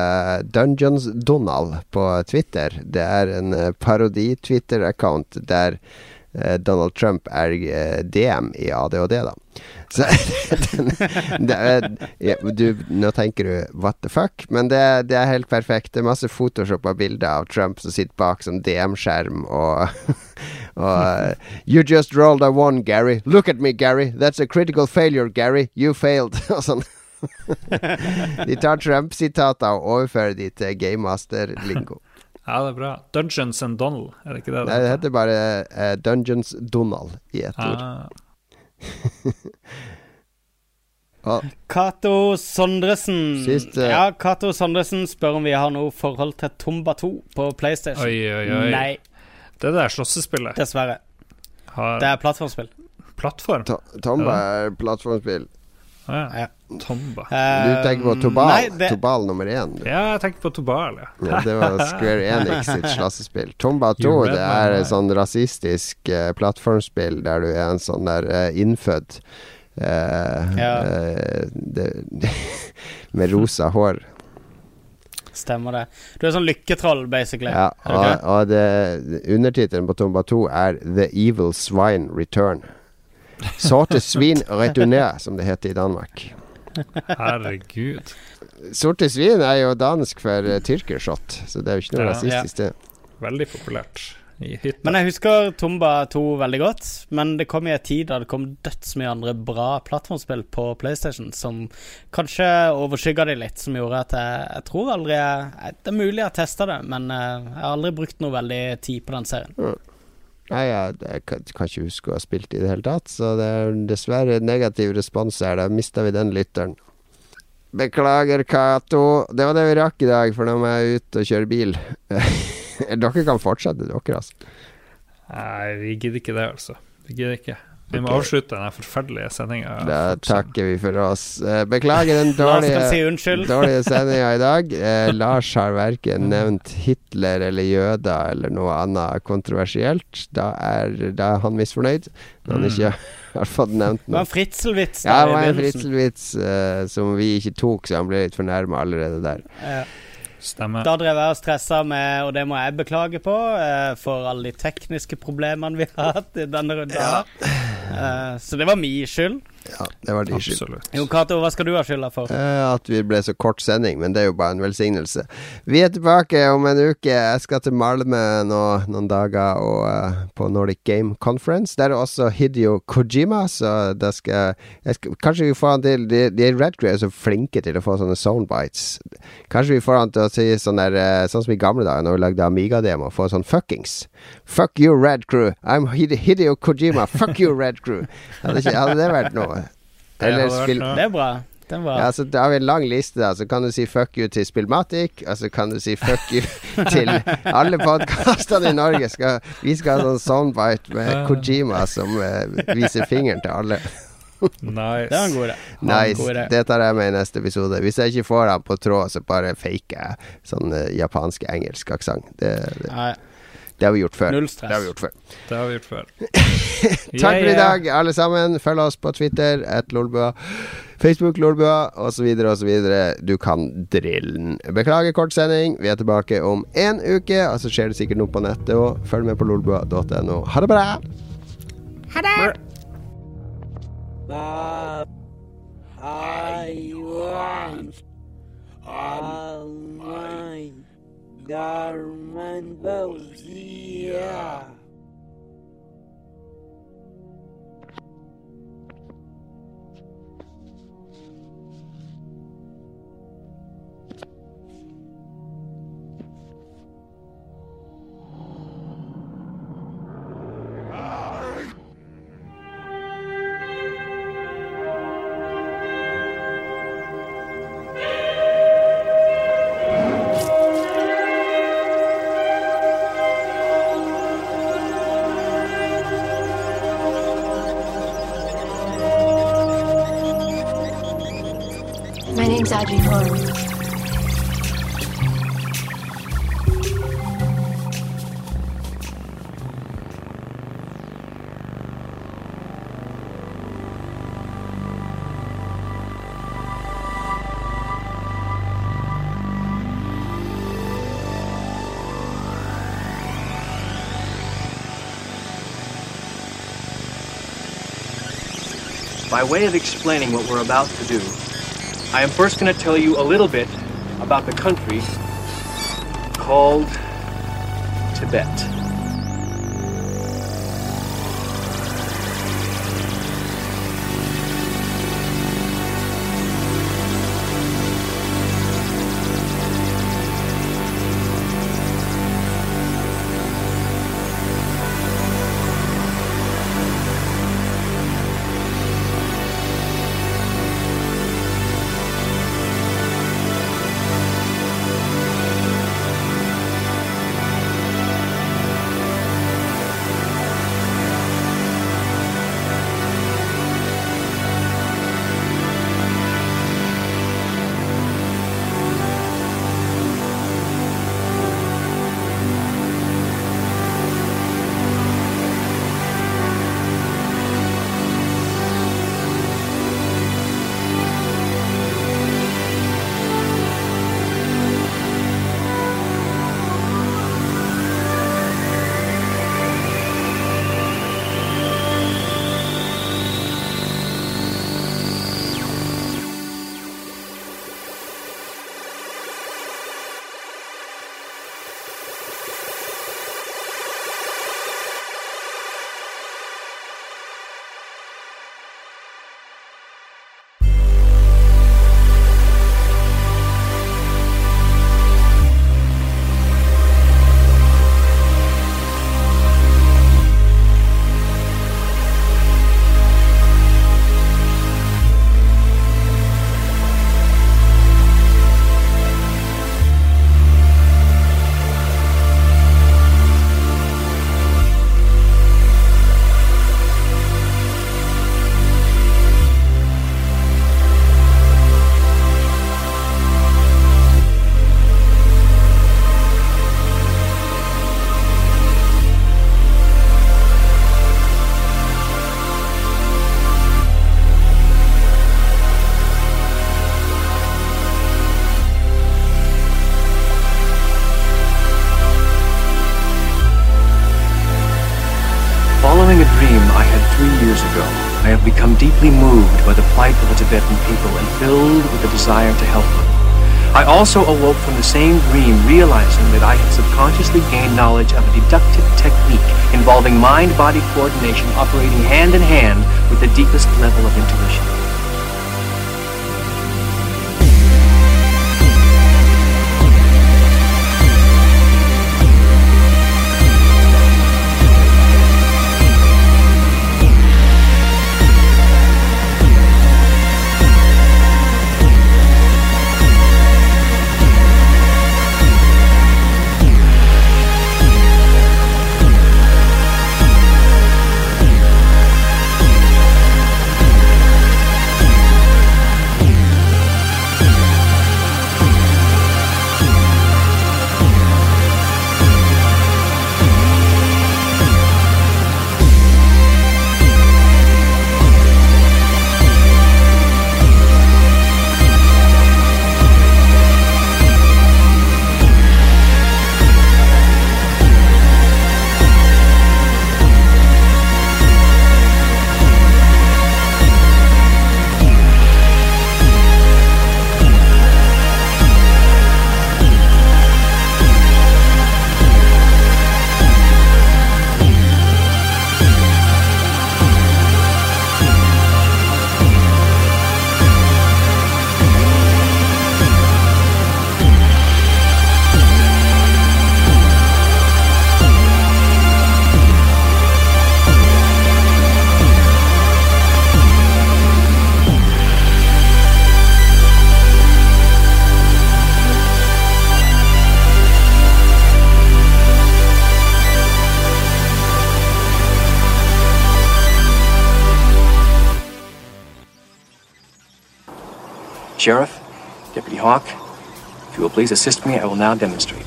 Dungeons-Donald på Twitter. Det er en eh, parodi-Twitter-account der eh, Donald Trump er eh, DM i ADHD, da. Så den, det ja, du, Nå tenker du what the fuck, men det, det er helt perfekt. Det er masse photoshoppa bilder av Trump som sitter bak som DM-skjerm og Og uh, You just rolled a one, Gary. Look at me, Gary. That's a critical failure, Gary. You failed. Og sånn. de tar Trump-sitater og overfører de til Game Master-lingo. Ja, det er bra. Dungeons and Donald, er det ikke det? Nei, Det heter bare uh, Dungeons Donald i ett ord. Ah, Cato Sondresen. Siste. Ja, Cato Sondresen spør om vi har noe forhold til Tomba 2 på PlayStation. oi, oi, oi. Nei, Det der slåssespillet dessverre. har Det er plattformspill. plattform. to Tomba er plattformspill. Ja. Tomba. Du tenker på Tobal. Nei, det, Tobal nummer én. du. Ja, jeg tenker på Tobal, ja. Ja, det var Square Enix sitt slåssespill. Tomba 2 det er mind. et sånn rasistisk uh, plattformspill der du er en sånn der uh, innfødt uh, Ja. eh, det, Med rosa hår. stemmer det. Du er sånn lykketroll, basically. Ja, og, og undertittelen på Tomba 2 er The Evil Swine Return. Sorte svin retourner, som det heter i Danmark. Herregud. Sorte svin er jo dansk for uh, tyrkershot, så det er jo ikke noe Ja. rasistisk, det. Veldig populært i hytta. Men jeg husker Tomba 2 veldig godt. Men det kom i en tid da det kom dødsmye andre bra plattformspill på PlayStation som kanskje overskygga de litt, som gjorde at jeg, jeg tror aldri jeg Det er mulig jeg har testa det, men eh, jeg har aldri brukt noe veldig tid på den serien. Nei, jeg, jeg kan, ikke huske å ha spilt i det hele tatt, så det er dessverre negativ respons her. Da mista vi den lytteren. Beklager, Cato. Det var det vi rakk i dag, for nå må jeg ut og kjøre bil. dere kan fortsette, dere, altså. Nei, vi gidder ikke det, altså. Vi gidder ikke. Vi må avslutte denne forferdelige sendinga. Da takker vi for oss. Eh, Beklager den dårlige, si dårlige. Sendinga i dag. Eh, Lars har verken nevnt Hitler eller jøder eller noe annet kontroversielt. Da er, da er han misfornøyd når han Mm. ikke har fått nevnt noe. Det var en fritzelvits Ja, det var en fritzelvits eh, som vi ikke tok, så han ble litt fornærma allerede der. Ja. Stemmer. Da drev jeg og stressa med, og det må jeg beklage på, eh, for alle de tekniske problemene vi har hatt i denne runden. her. Eh, Så det var min skyld. Ja, det var de skyld. Absolutt. Jo, Cato, hva skal du ha skylda for? Eh, at vi ble så kort sending, men det er jo bare en velsignelse. Vi er tilbake om en uke. Jeg skal til Malmö nå noen dager og, uh, på Nordic Game Conference. Der er også Hidio Kojima, så da skal jeg skal, Kanskje vi får han til De, de Red Crew er så flinke til å få sånne soundbites. Kanskje vi får han til å si sånn der uh, Sånn som i gamle dager, når vi lagde Amiga-demo, få sånn fuckings. Fuck you, Red Crew. I'm Hideo Hidio Kojima. Fuck you, Red Crew. Hadde, ikke, hadde det vært noe? Det Eller spill... Det er bra. Det var... Ja, altså, Da har vi en lang liste. da Så kan du si fuck you til Spillmatic, og så kan du si fuck you til alle podkastene i Norge. Skal, vi skal ha sånn soundbite med Kojima som uh, viser fingeren til alle. Nice. Det var en god idé. Nice. Det tar jeg med i neste episode. Hvis jeg ikke får han på tråd, så bare faker jeg sånn uh, japansk-engelsk aksent. Det, det, Nei, det har vi gjort før. null stress. Det har vi gjort før. Det har vi gjort før. Takk for i dag, alle sammen. Følg oss på Twitter, at Lolbua. Facebook Lolbua, osv., osv. Du kan drillen. Beklager kort sending. Vi er tilbake om en uke, og så skjer det sikkert noe på nettet òg. Følg med på lolbua.no. Ha det bra! Ha det. I want all my Garman Bozia. By way of explaining what we're about to do, I am first going to tell you a little bit about the country called Tibet. Also awoke from the same dream realizing that I had subconsciously gained knowledge of a deductive technique involving mind-body coordination operating hand in hand with the deepest level of intuition. Sheriff, Deputy Hawk, if you will please assist me, I will now demonstrate.